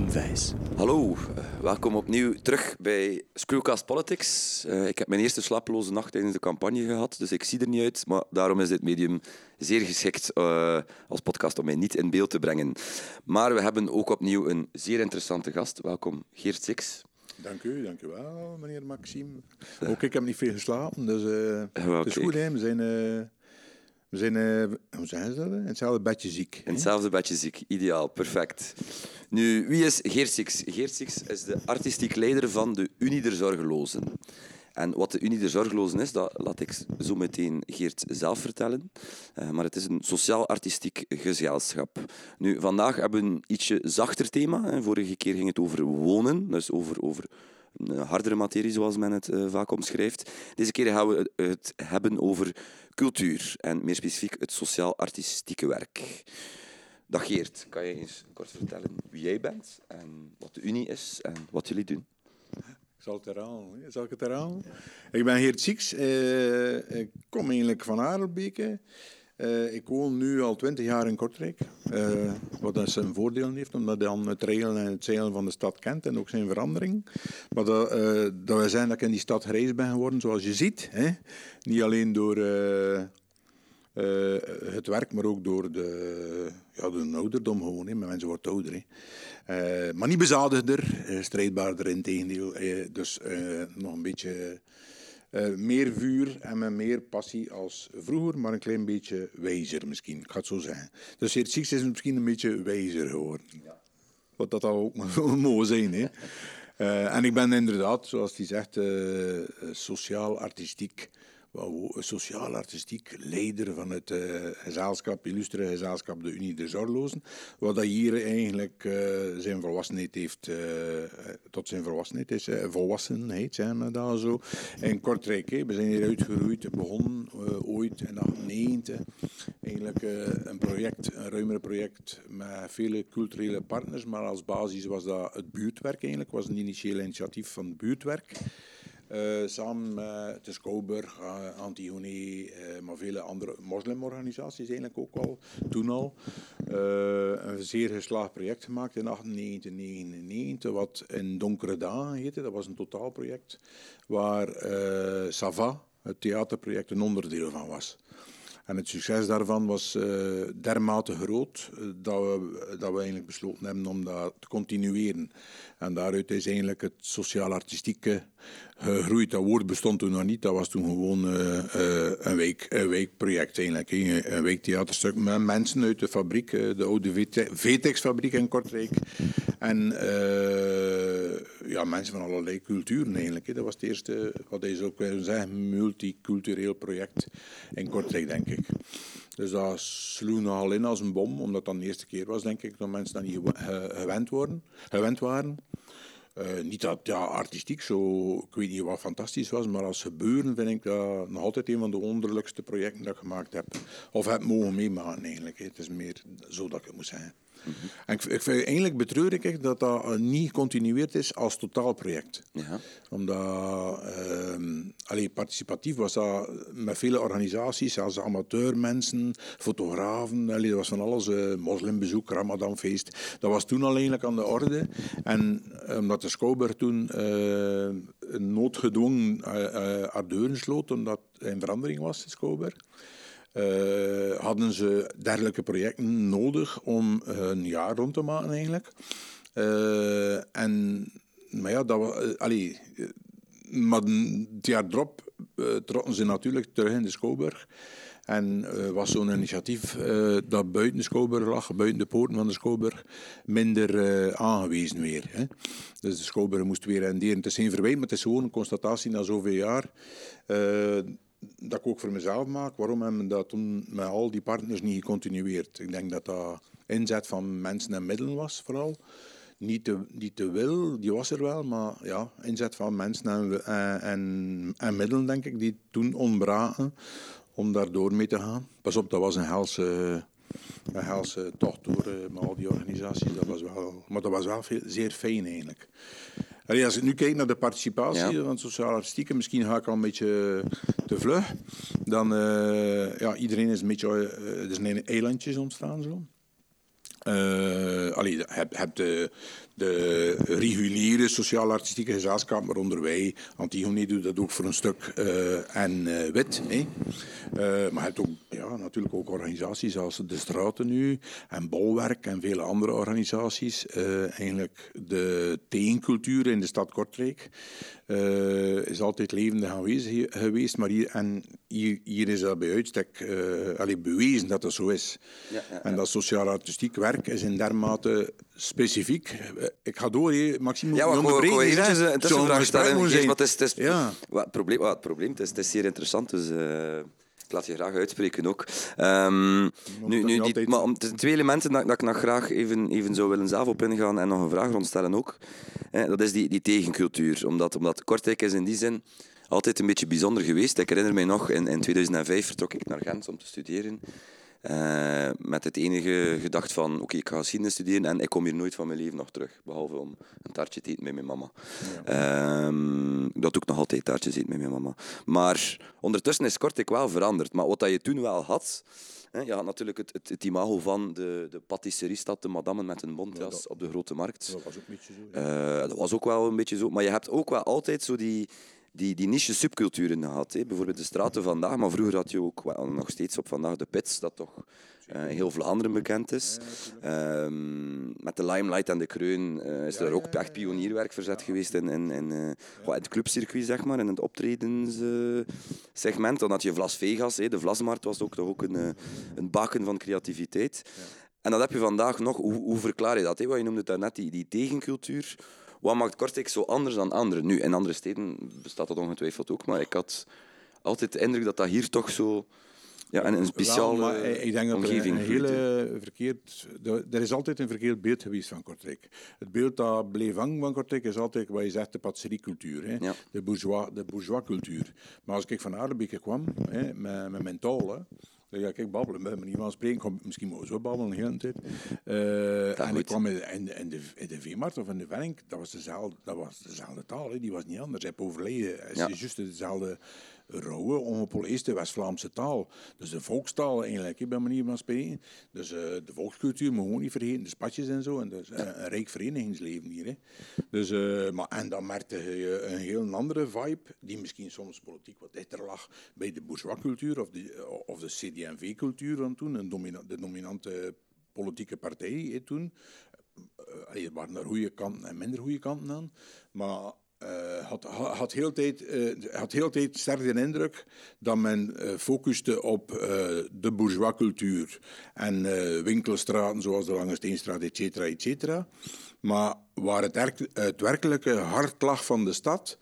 Maxime. Hallo, eh, welkom opnieuw terug bij Screwcast Politics. Uh, ik heb mijn eerste slapeloze nacht tijdens de campagne gehad, dus ik zie er niet uit. Maar daarom is dit medium zeer geschikt uh, als podcast om mij niet in beeld te brengen. Maar we hebben ook opnieuw een zeer interessante gast. Welkom, Geert Six. Dank u, dank u wel, meneer Maxime. Ook ik heb niet veel geslapen, dus uh, het is goed. Hè? We zijn... We zijn, uh, hoe zijn ze dat? In hetzelfde bedje ziek. In hetzelfde bedje ziek, ideaal, perfect. Nu, wie is Geert Six? Geert Six is de artistiek leider van de Unie der Zorgelozen. En wat de Unie der Zorgelozen is, dat laat ik zo meteen Geert zelf vertellen. Uh, maar het is een sociaal-artistiek gezelschap. Nu, vandaag hebben we een ietsje zachter thema. Vorige keer ging het over wonen, dus over, over hardere materie, zoals men het uh, vaak omschrijft. Deze keer gaan we het hebben over cultuur en meer specifiek het sociaal-artistieke werk. Dag Geert, kan je eens kort vertellen wie jij bent en wat de Unie is en wat jullie doen? Zal, het herhalen, Zal ik het? Ik ben Geert Sieks. Uh, ik kom eigenlijk van Aardelbeke. Uh, ik woon nu al twintig jaar in Kortrijk. Uh, wat dat zijn voordelen heeft, omdat hij dan het regelen en het zeilen van de stad kent en ook zijn verandering. Maar dat, uh, dat wij zijn dat ik in die stad gereisd ben geworden, zoals je ziet. Hè? Niet alleen door het werk, maar ook door de, ja, de ouderdom gewoon. Hè? Mensen worden ouder. Hè? maar niet bezadigder, strijdbaarder in tegendeel. dus nog een beetje uh, meer vuur en met meer passie als vroeger, maar een klein beetje wijzer misschien. Ik ga het zo zeggen. Dus het is misschien een beetje wijzer geworden. Ja. Wat dat ook mooi zijn. Hè? Uh, en ik ben inderdaad, zoals hij zegt, uh, sociaal-artistiek sociaal-artistiek leider van het uh, gezelschap, illustre de Unie der Zorlozen, wat hij hier eigenlijk uh, zijn volwassenheid heeft, uh, tot zijn volwassenheid is, volwassenheid zijn we daar zo. In Kortrijk, hè. we zijn hier uitgeroeid, begonnen ooit in 1990, eigenlijk een project, een ruimere project met vele culturele partners, maar als basis was dat het buurtwerk eigenlijk, was een initieel initiatief van het buurtwerk. Uh, samen met de Antigone, uh, maar vele andere moslimorganisaties eigenlijk ook al, toen al. een zeer geslaagd project gemaakt in 1999, wat in Donkere Dagen heette. Dat was een totaalproject waar Sava, het theaterproject, een onderdeel van was. En het succes daarvan was uh, dermate groot dat, we, dat we eigenlijk besloten hebben om dat te continueren. En daaruit is eigenlijk het sociaal-artistieke gegroeid. Dat woord bestond toen nog niet. Dat was toen gewoon uh, een, week, een weekproject eigenlijk. Een weektheaterstuk met mensen uit de fabriek, de oude Vetex-fabriek in Kortrijk. En ja, mensen van allerlei culturen eigenlijk. Dat was het eerste, wat je zou kunnen zeggen, multicultureel project in Kortrijk, denk ik. Dus dat sloeg nogal in als een bom, omdat dat de eerste keer was, denk ik, dat mensen dat niet gewend, worden, gewend waren. Uh, niet dat ja, artistiek zo, ik weet niet wat fantastisch was, maar als gebeuren vind ik dat nog altijd een van de wonderlijkste projecten dat ik gemaakt heb. Of heb mogen meemaken eigenlijk. Het is meer zo dat ik het moet zeggen. En ik, ik vind, eigenlijk betreur ik dat dat eh, niet gecontinueerd is als totaalproject. Ja. Omdat, uh, participatief was dat met vele organisaties, als amateurmensen, fotografen, allee, dat was van alles, uh, moslimbezoek, ramadanfeest. Dat was toen al eigenlijk aan de orde. En eh, omdat de Schouwburg toen uh, noodgedwongen haar deuren sloot, omdat er een verandering was, Schouwburg. Uh, hadden ze dergelijke projecten nodig om hun jaar rond te maken eigenlijk. En, maar ja, dat was, maar het jaar erop trokken ze natuurlijk terug in de Schouwburg. En was zo'n initiatief dat buiten de Schouwburg lag, buiten de poorten van de Schouwburg, minder aangewezen weer. Hè. Dus de Schouwburg moest weer renderen. Het is geen verwijt, maar het is gewoon een constatatie na zoveel jaar dat ik ook voor mezelf maak. Waarom hebben we dat toen met al die partners niet gecontinueerd? Ik denk dat dat inzet van mensen en middelen was, vooral. Niet te, niet te wil, die was er wel, maar ja, inzet van mensen en, en, en middelen, denk ik, die toen ontbraken om daar door mee te gaan. Pas op, dat was een helse, een helse tocht door uh, met al die organisaties. Dat was wel, maar dat was wel veel, zeer fijn eigenlijk. Allee, als ik nu kijk naar de participatie van sociale artistieken, misschien ga ik al een beetje te vlug. Dan, uh, ja, iedereen is een beetje, uh, er zijn eilandjes ontstaan zo. Uh, allee, je hebt, de, de reguliere sociaal-artistieke gezelschap, waaronder wij, Antigone doet dat ook voor een stuk, uh, en uh, Wit. Hè. Uh, maar het ook ja, natuurlijk ook organisaties als de Straten nu, en Bolwerk en vele andere organisaties. eigenlijk de tegencultuur in de stad Kortrijk is altijd levendig aanwezig geweest, maar hier, en hier, hier is dat bij uitstek allee, bewezen dat dat zo is. Ja, ja, ja. En dat sociaal-artistiek werk is in dermate specifiek. Ik ga door, Maxime. Ja, maar gewoon eventjes een tussenvraag stellen. Wat is, het, is, ja. wat, probleem, wat, het probleem het is, het is zeer interessant, dus uh, ik laat je graag uitspreken ook. Um, nu, nu, die, maar om, twee elementen dat, dat ik nog graag even, even zou willen zelf op ingaan en nog een vraag rondstellen ook. Dat is die, die tegencultuur. Omdat, omdat Kortrijk is in die zin altijd een beetje bijzonder geweest. Ik herinner mij nog, in, in 2005 vertrok ik naar Gent om te studeren. Uh, met het enige gedacht van, oké, okay, ik ga geschiedenis studeren en ik kom hier nooit van mijn leven nog terug. Behalve om een taartje te eten met mijn mama. Ja. Um, dat doe ik nog altijd, taartjes eten met mijn mama. Maar ondertussen is Kortrijk wel veranderd. Maar wat dat je toen wel had... Hè, je had natuurlijk het, het, het, imago van de, de patisseriestad, de madammen met een mondjas op de grote markt. Dat was ook een beetje zo. Ja. Uh, dat was ook wel een beetje zo. Maar je hebt ook wel altijd zo die die, die niche subculturen gehad. Hè. Bijvoorbeeld de straten vandaag, maar vroeger had je ook wel, nog steeds op vandaag de Pits, dat toch uh, heel Vlaanderen bekend is. Um, met de Limelight en de Kreun uh, is er ook echt pionierwerk verzet geweest in, in, in, in het clubcircuit, zeg maar, in het optredenssegment. Dan had je Vlas Vegas, hè. de Vlasmarkt was ook, toch ook een, een baken van creativiteit. En dat heb je vandaag nog. Hoe, hoe verklaar je dat? Hè? Wat je noemde daarnet, die, die tegencultuur. Wat maakt Kortrijk zo anders dan anderen? Nu, in andere steden bestaat dat ongetwijfeld ook, maar ik had altijd de indruk dat dat hier toch zo ja, een, een speciale Wel, ik denk dat er, een hele verkeerd, er is altijd een verkeerd beeld geweest van Kortrijk. Het beeld dat bleef hangen van Kortrijk is altijd wat je zegt, de patisseriecultuur, hè? Ja. de bourgeois, de bourgeois cultuur. Maar als ik van Aardbeke kwam, hè, met, met mijn taal, hè, ja, kijk, babbelen, met manier van spreken. misschien mogen we zo babbelen de hele tijd. Uh, en ik kwam in, in, in de, in de Veemarkt of in de Venk, dat was dezelfde, dat was dezelfde taal, die was niet anders. Hij heeft overleden, het is juist dezelfde rauwe, ongepolijste West-Vlaamse taal. Dus de volkstaal eigenlijk, bij manier van spreken. Dus uh, de volkscultuur moet je niet vergeten, de spatjes en zo. En dus, een rijk verenigingsleven hier. Hè. Dus, uh, maar, en dan merkte je een heel andere vibe, die misschien soms politiek wat dichter lag bij de bourgeoiscultuur of de, of de CD&V-cultuur dan toen, een de dominante politieke partij hè, toen. Er waren er goede kanten en minder goede kanten aan. Maar uh, had, had, heel tijd, uh, had heel tijd sterk de indruk dat men uh, focuste op de bourgeoiscultuur en winkelstraten zoals de Lange Steenstraat, et cetera, et cetera. Maar waar het, werkelijke hart lag van de stad,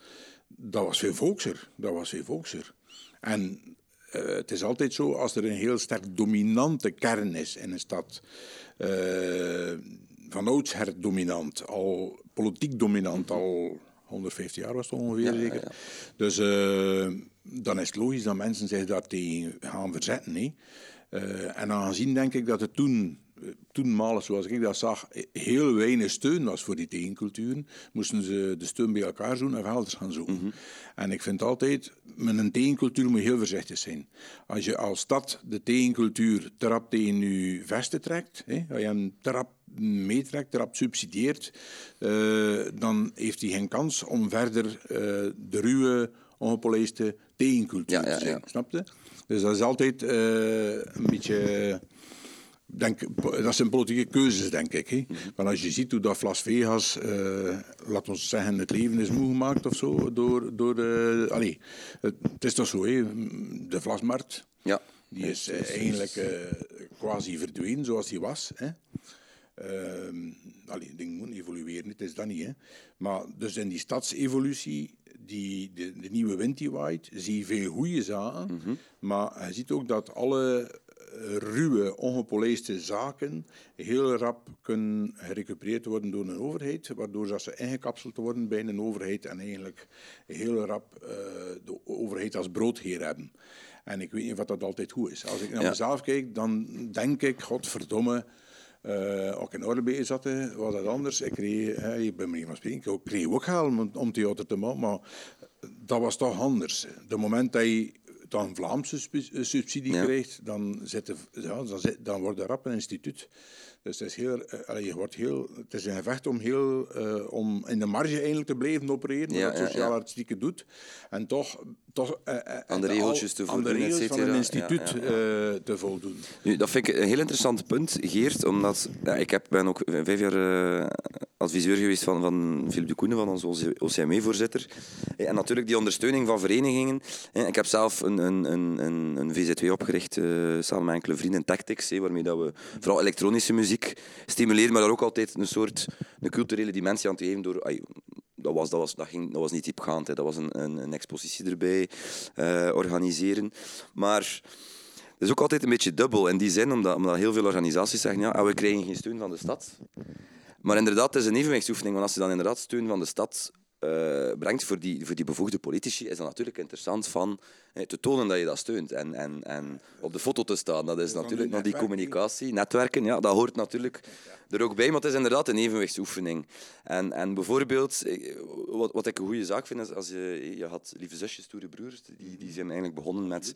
dat was veel volkser. Dat was veel volkser. En het is altijd zo, als er een heel sterk dominante kern is in een stad, van oudsher dominant, al politiek dominant, al 150 jaar was het ongeveer, zeker. Dus uh, dan is het logisch dat mensen zich daar tegen gaan verzetten. Hè. Uh, en aangezien denk ik dat het toen, eh, toenmalig zoals ik dat zag, heel weinig steun was voor die tegenculturen, moesten ze de steun bij elkaar zoeken en elders gaan zoeken. Mm -hmm. En ik vind altijd, met een tegencultuur moet je heel voorzichtig zijn. Als je als stad de tegencultuur trap tegen je vesten trekt, hè, als je een trap meetrekt, erop subsidieert, uh, dan heeft hij geen kans om verder uh, de ruwe, ongepolijste tegencultuur te zijn. Snap je? Dus dat is altijd uh, een beetje... Denk, dat zijn politieke keuzes, denk ik. Hè. Want als je ziet hoe dat Las Vegas, uh, laat ons zeggen, het leven is moe gemaakt of zo, door, door. Allee, het, het is toch zo, hè. de Vlasmarkt, ja. die is uh, eigenlijk uh, quasi verdwenen zoals die was. Hè. Uh, allee, dingen moeten evolueren, het is dat niet. Hè. Maar dus in die stadsevolutie, die, de, de nieuwe wind die waait, zie je veel goede zaken. Mhm. Maar je ziet ook dat alle eh, ruwe, ongepolijste zaken heel rap kunnen gerecupereerd worden door een overheid, waardoor dat ze ingekapseld worden bij een overheid en eigenlijk heel rap uh, de overheid als broodheer hebben. En ik weet niet of dat altijd goed is. Als ik naar mezelf kijk, dan denk ik, godverdomme, uh, ook in Orbee zat, was dat anders. Ik kreeg, hè, ik ben niet van spreken, ik kreeg ook geld om, om theater te maken, maar dat was toch anders. De moment dat je dan Vlaamse subsidie krijgt, dan, zit ja, dan, zit, dan wordt er rap een instituut. Dus het is, heel, uh, je wordt heel, het is een gevecht om, heel, uh, om in de marge eigenlijk te blijven opereren, ja, wat ja, sociaal artistieke doet. En toch, toch uh, aan de regeltjes te voldoen, aan de regels van een instituut te voldoen. Nu, dat vind ik een heel interessant punt, Geert, omdat ik heb, ben ook vijf jaar adviseur geweest van, van Philip de Koenen, van onze OCME-voorzitter. En natuurlijk die ondersteuning van verenigingen. Ik heb zelf een, een, een, een VZW opgericht, samen met enkele vrienden, Tactics, waarmee dat we vooral elektronische muziek muziek maar daar ook altijd een soort een culturele dimensie aan te geven door... dat, was, dat, was, dat, ging, dat was niet diepgaand, hè. dat was een, een, een expositie erbij uh, organiseren. Maar het is ook altijd een beetje dubbel in die zin, omdat, omdat heel veel organisaties zeggen ja, ah, we krijgen geen steun van de stad. Maar inderdaad, het is een evenwichtsoefening, want als je dan inderdaad steun van de stad uh, brengt voor die, voor die bevoegde politici, is dat natuurlijk interessant van te tonen dat je dat steunt. En, en, en op de foto te staan, dat is natuurlijk nog die communicatie, netwerken, ja, dat hoort natuurlijk er ook bij, maar het is inderdaad een evenwichtsoefening. En, en bijvoorbeeld, eh, wat, wat ik een goede zaak vind, is als je, je had lieve zusjes, stoere broers, die, die zijn eigenlijk begonnen met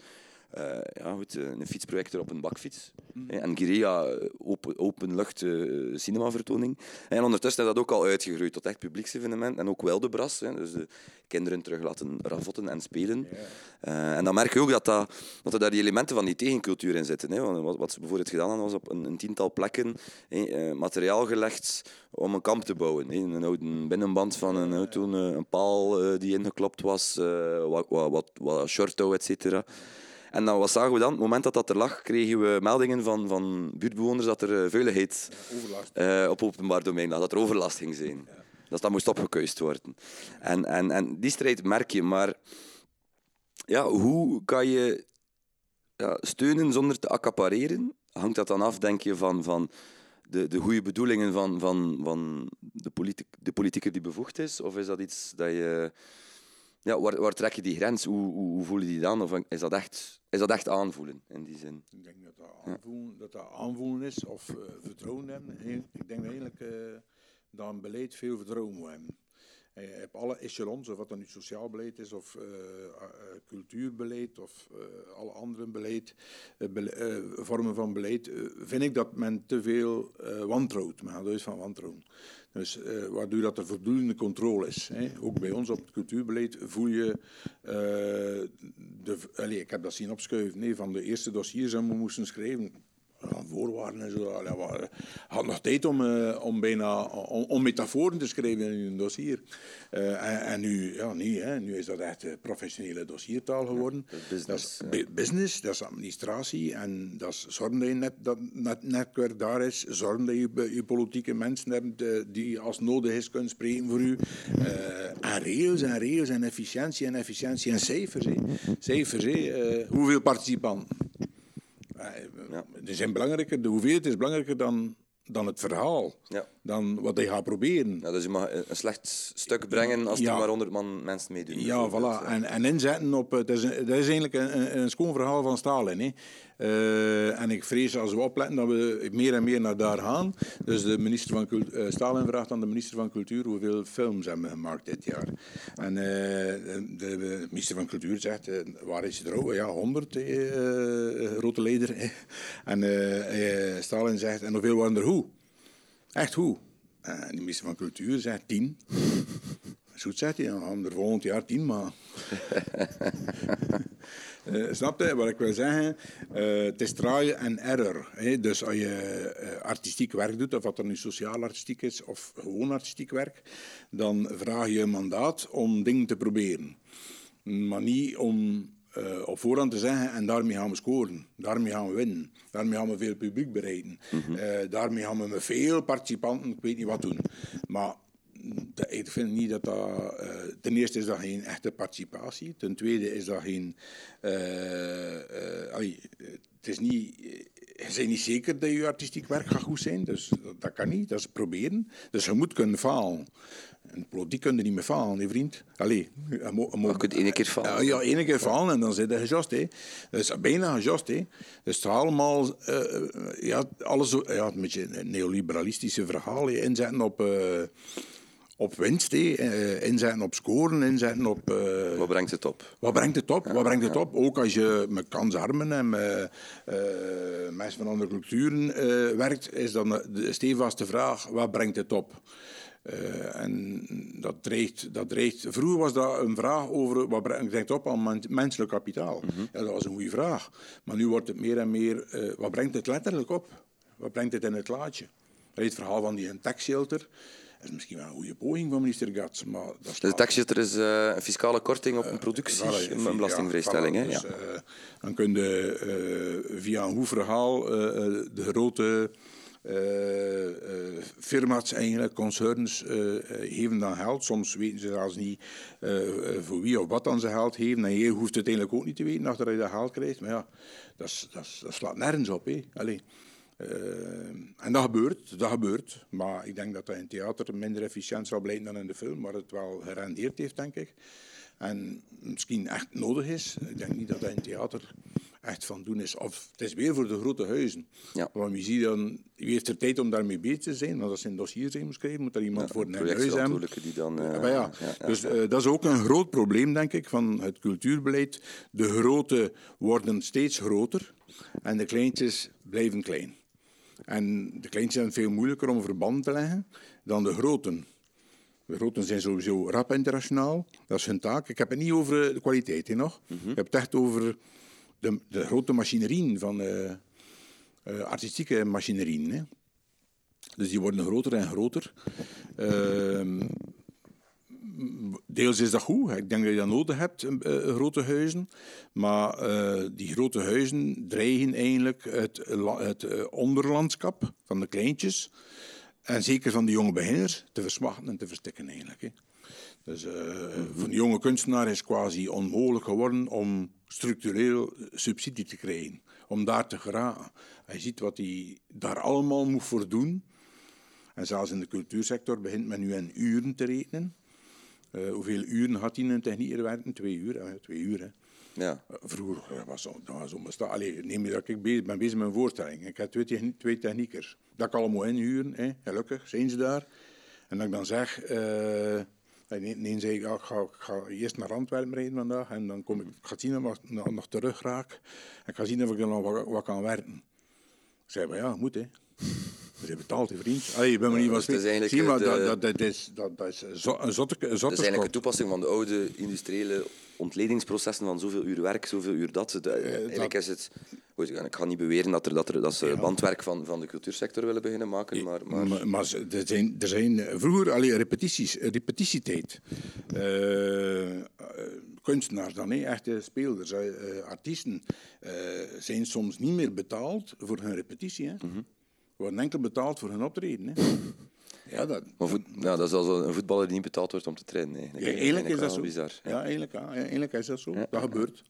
uh, ja, goed, eh, een fietsprojector op een bakfiets. Mm. En Giria, eh, open, openlucht uh, cinemavertoning. En ondertussen is dat ook al uitgegroeid tot echt publieksevenement. En ook wel de bras. Hè. Dus de kinderen terug laten ravotten en spelen. Uh, en dan merk je ook dat, dat, dat er daar die elementen van die tegencultuur in zitten. Hè. Wat, wat ze bijvoorbeeld gedaan hadden, was op een, een tiental plekken hè, materiaal gelegd om een kamp te bouwen. Hè. Een oude binnenband van een auto, een paal die ingeklopt was, wat, wat, wat, wat shortouw, et cetera. En dan, wat zagen we dan? Op het moment dat dat er lag, kregen we meldingen van, van buurtbewoners dat er uh, veiligheid uh, op openbaar domein lag, dat er overlast ging zijn. Dat dat moest opgekuist worden. En, en, en die strijd merk je, maar ja, hoe kan je ja, steunen zonder te accapareren? Hangt dat dan af, denk je, van, van de, de goede bedoelingen van, van, van de, politie, de politieker die bevoegd is? Of is dat iets dat je ja, waar, waar trek je die grens? Hoe, hoe, hoe voelen die dan? Of is dat, echt, is dat echt aanvoelen in die zin? Ik denk dat dat aanvoelen, dat dat aanvoelen is of uh, vertrouwen hebben. Ik denk eigenlijk uh, dat een beleid veel vertrouwen moet hebben. Je hebt alle echelons, of wat dan nu sociaal beleid is, of uh, cultuurbeleid, of alle andere beleid, vormen van beleid, vind ik dat men te veel wantrouwt. Men gaat dus van wantrouwen. Dus waardoor dat er voldoende controle is. Hè. Ook bij ons op het cultuurbeleid voel je... De, allez, ik heb dat zien opschuiven nee, van de eerste dossiers die we moesten schrijven aan voorwaarden en zo. Ja, we had nog tijd om, uh, om, bijna, om, om, metaforen te schrijven in een dossier. Uh, en, en, nu, ja, nu, hè, nu is dat echt professionele dossiertaal geworden. Ja, business, dat is ja. business, dat is administratie. En dat is zorgen dat je net, dat net, netwerk daar is. Zorgen dat je, je politieke mensen hebt uh, die als nodig is kunnen spreken voor u. en regels en regels en efficiëntie en efficiëntie en cijfers. Cijfers, hoeveel participanten? Ja. Die zijn belangrijker, de hoeveelheid is belangrijker dan, dan het verhaal. Ja. Dan wat hij gaat proberen. Ja, dus je mag een slecht stuk brengen als er maar 100 man mensen meedoen. Ja, voilà. En, en inzetten op... Dat is, dat is eigenlijk een, een schoon verhaal van Stalin. Hè. Uh, en ik vrees als we opletten dat we meer en meer naar daar gaan. Dus de minister van uh, Stalin vraagt aan de minister van Cultuur hoeveel films hebben we gemaakt dit jaar. En uh, de, minister van Cultuur zegt, waar is het er Ja, 100, grote leider. en Stalin zegt, en hoeveel waren er hoe? Echt hoe? En de minister van Cultuur zegt 10. Zoet zegt hij, dan gaan we er volgend jaar 10 maar. Uh, snap je wat ik wil zeggen? Uh, het is trial en error. Hè? Dus als je uh, artistiek werk doet, of wat er nu sociaal artistiek is, of gewoon artistiek werk, dan vraag je een mandaat om dingen te proberen. Maar niet om op voorhand te zeggen, en daarmee gaan we scoren, daarmee gaan we winnen, daarmee gaan we veel publiek bereiden, mm daarmee gaan we met veel participanten, ik weet niet wat doen. Maar ik vind niet dat dat. Uh, ten eerste is dat geen echte participatie. Ten tweede is dat geen. Uh, uh, allee, het is niet. Je bent niet zeker dat je artistiek werk gaat goed zijn. Dus dat, dat kan niet. Dat is proberen. Dus je moet kunnen falen. En politiek kun je niet meer falen, hè, vriend. Allee, je, mo, je, je kunt één keer falen. Ja, één keer falen en dan zit je gejast. Hè. Dat is bijna gejast. Hè. Dus het allemaal... Uh, ja, alles, ja, een beetje een neoliberalistische verhaal inzetten op... Uh, op winst, hè. Eh, inzetten op scoren, inzetten op... eh, Wat brengt het op? wat brengt het op? Wat brengt het op? Ook als je met kansarmen en met eh, mensen van andere culturen werkt, is dan de stevigste vraag: wat brengt het op? En dat dreigt, dat dreigt. Vroeger was dat een vraag over wat brengt het op aan men- menselijk kapitaal. Ja, dat was een goede vraag. Maar nu wordt het meer en meer: wat brengt het letterlijk op? Wat brengt het in het laadje? Het verhaal van die tax shelter. Dat is misschien wel een goede poging van minister Gats, maar dat Dus de taxshelter is eh, een fiscale korting op een productie, Voilà, een een belastingvrijstelling. ja, voilà. Ja. Dus, eh, dan kun je eh, via een goed verhaal eh, eh, de grote eh, eh, firma's, eigenlijk, concerns, eh, eh, geven dan geld. Soms weten ze zelfs niet eh, eh, voor wie of wat dan ze geld geven. En je hoeft het eigenlijk ook niet te weten achter je dat geld krijgt. Maar ja, dat, dat, dat slaat nergens op. Hè. Allee. Eh, en dat gebeurt, dat gebeurt. Maar ik denk dat dat in theater minder efficiënt zal blijken dan in de film, maar het wel gerendeerd heeft, denk ik. En misschien echt nodig is. Ik denk niet dat dat in theater echt van doen is. Of het is weer voor de grote huizen. Ja. Want wie, ziet dan, wie heeft er tijd om daarmee bezig te zijn? Want als ze een dossier zijn moet schrijven, moet er iemand voor een huis hebben. die dan... Ja, maar ja. ja, ja, dus eh, dat is ook een groot probleem, denk ik, van het cultuurbeleid. De grote worden steeds groter en de kleintjes blijven klein. En de kleintjes zijn veel moeilijker om verband te leggen dan de groten. De groten zijn sowieso rap internationaal. Dat is hun taak. Ik heb het niet over de kwaliteit hè, nog. Ik heb het echt over de, de grote machinerieën van eh, eh, artistieke machinerieën. Hè. Dus die worden groter en groter. Ehm, deels is dat goed. Ik denk dat je dat nodig hebt, eh, grote huizen. Maar eh, die grote huizen dreigen eigenlijk het, het eh, onderlandschap van de kleintjes. En zeker van de jonge beginners te versmachten en te verstikken eigenlijk. Hè. Dus eh, voor de jonge kunstenaar is quasi onmogelijk geworden om structureel subsidie te krijgen. Om daar te geraken. Hij ziet wat hij daar allemaal moet voor doen. En zelfs in de cultuursector begint men nu in uren te rekenen. Eh, hoeveel uren had hij in een technieker werken? Twee uur. twee uur hè. ja. Eh, Vroeger eh, was dat was onbestaan. Allee, neem je dat ik bezig, ben bezig met een voorstelling. Ik heb twee, twee techniekers. Dat ik allemaal inhuren. Hè. Gelukkig zijn ze daar. En dat ik dan zeg... eh nee, nee, zei ik, ja, ik, ga, ik ga eerst naar Antwerpen rijden vandaag. En dan kom ik, ik ga zien of ik nog, nog terug raak. En ik ga zien of ik dan nog wat, wat kan werken. Ik zei, maar ja, moet hè. We zijn betaald, hè, vriend. Allee, me niet dus Zie maar, de- dat, dat, dat is, dat, dat is zo- een zotte, een Dat zotte is eigenlijk een toepassing van de oude industriële ontledingsprocessen van zoveel uur werk, zoveel uur dat. Het, eh, eigenlijk is het... Goed, ik ga niet beweren dat, er, dat, er, dat ze bandwerk van, van de cultuursector willen beginnen maken, maar... maar... Maar, er, zijn, er zijn eh, vroeger allee, repetities, eh, repetitietijd. Eh, eh, kunstenaars dan, echte speelders, eh, eh, artiesten, eh, zijn soms niet meer betaald voor hun repetitie. Hè. Worden enkel betaald voor hun optreden. Hè. Ja, dat, Maar voet, ja, dat is als een voetballer die niet betaald wordt om te trainen. ja, Eigenlijk, is dat zo. bizar. Ja. Ja, eigenlijk, ja, eigenlijk is dat zo. Dat gebeurt.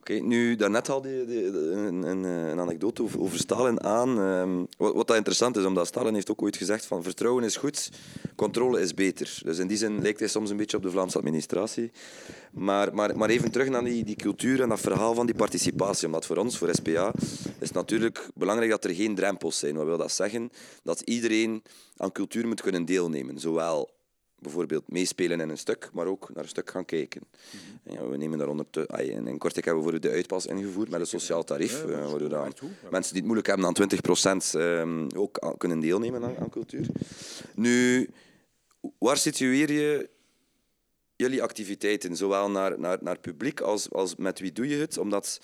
Oké, nu, daarnet de- de- een, een anekdote over, over Stalin aan. Ehm, wat, wat dat interessant is, omdat Stalin heeft ook ooit gezegd van vertrouwen is goed, controle is beter. Dus in die zin lijkt hij soms een beetje op de Vlaamse administratie. Maar, maar, maar even terug naar die, die cultuur en dat verhaal van die participatie. Omdat voor ons, voor SPA, is het natuurlijk belangrijk dat er geen drempels zijn. Wat wil dat zeggen? Dat iedereen aan cultuur moet kunnen deelnemen. Zowel bijvoorbeeld meespelen in een stuk, maar ook naar een stuk gaan kijken. En ja, we nemen daaronder te, in, Kortrijk hebben we de uitpas ingevoerd met een sociaal tarief, eh, waardoor mensen die het moeilijk hebben aan 20% ehm, ook kunnen deelnemen aan, aan cultuur. Nu, waar situeer je jullie activiteiten, zowel naar, naar, naar publiek als, als met wie doe je het? Omdat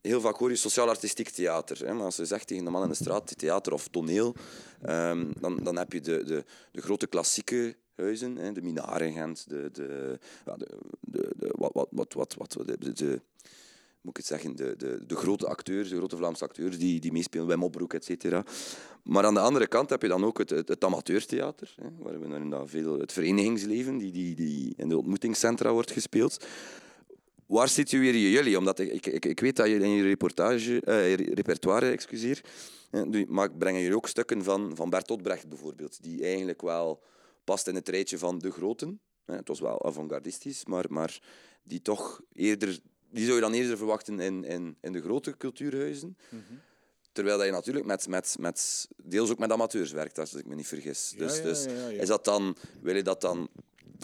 heel vaak hoor je sociaal-artistiek theater. Hè? Maar als je zegt tegen de man in de straat theater of toneel, ehm, dan, dan heb je de, de, de grote klassieke huizen, de Minaren Gent, de, de, de, de, wat, wat, wat, wat, wat, de, moet ik zeggen, de, de, de grote acteurs, de grote Vlaamse acteurs die, die meespelen, Wim Opbroek, et cetera. Maar aan de andere kant heb je dan ook het, het, amateurtheater, hè, waar we dan veel het verenigingsleven, die, die, die in de ontmoetingscentra wordt gespeeld. Waar situeer je jullie? Omdat ik, ik, ik, weet dat je in je reportage, eh, repertoire, excuseer, maar brengen jullie ook stukken van, van Bertolt Brecht bijvoorbeeld, die eigenlijk wel past in het rijtje van de groten. hè. Het was wel avant-gardistisch, maar, maar die toch eerder, die zou je dan eerder verwachten in, in, in de grote cultuurhuizen. Terwijl dat je natuurlijk met, met, met, deels ook met amateurs werkt, als ik me niet vergis. Ja, dus dus ja, ja, ja. Is dat dan, wil je dat dan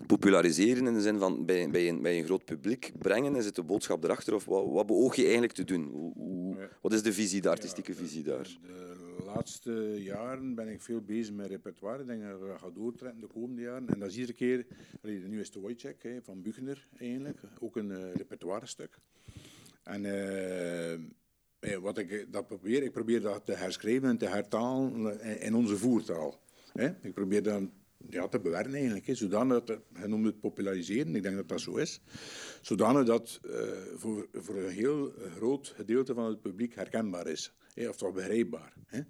populariseren in de zin van bij, bij, een, bij een groot publiek brengen? Is het de boodschap erachter? Of wat, wat beoog je eigenlijk te doen? Hoe, hoe- wat is de visie, de artistieke visie daar? De laatste jaren ben ik veel bezig met repertoire. Denk dat we gaan doortrekken de komende jaren. En dat is iedere keer... nu is de Wojciech hè, van Buchner eigenlijk. Ook een eh, repertoire-stuk. En eh, wat ik eh, dat probeer, ik probeer dat te herschrijven en te hertalen in, onze voertaal. Hè. Ik probeer dat ja, te bewerken eigenlijk. Hè. Zodanig dat, hij noemde het populariseren, ik denk dat dat zo is. Zodanig dat voor, voor een heel groot gedeelte van het publiek herkenbaar is. Of toch begrijpbaar. Hè.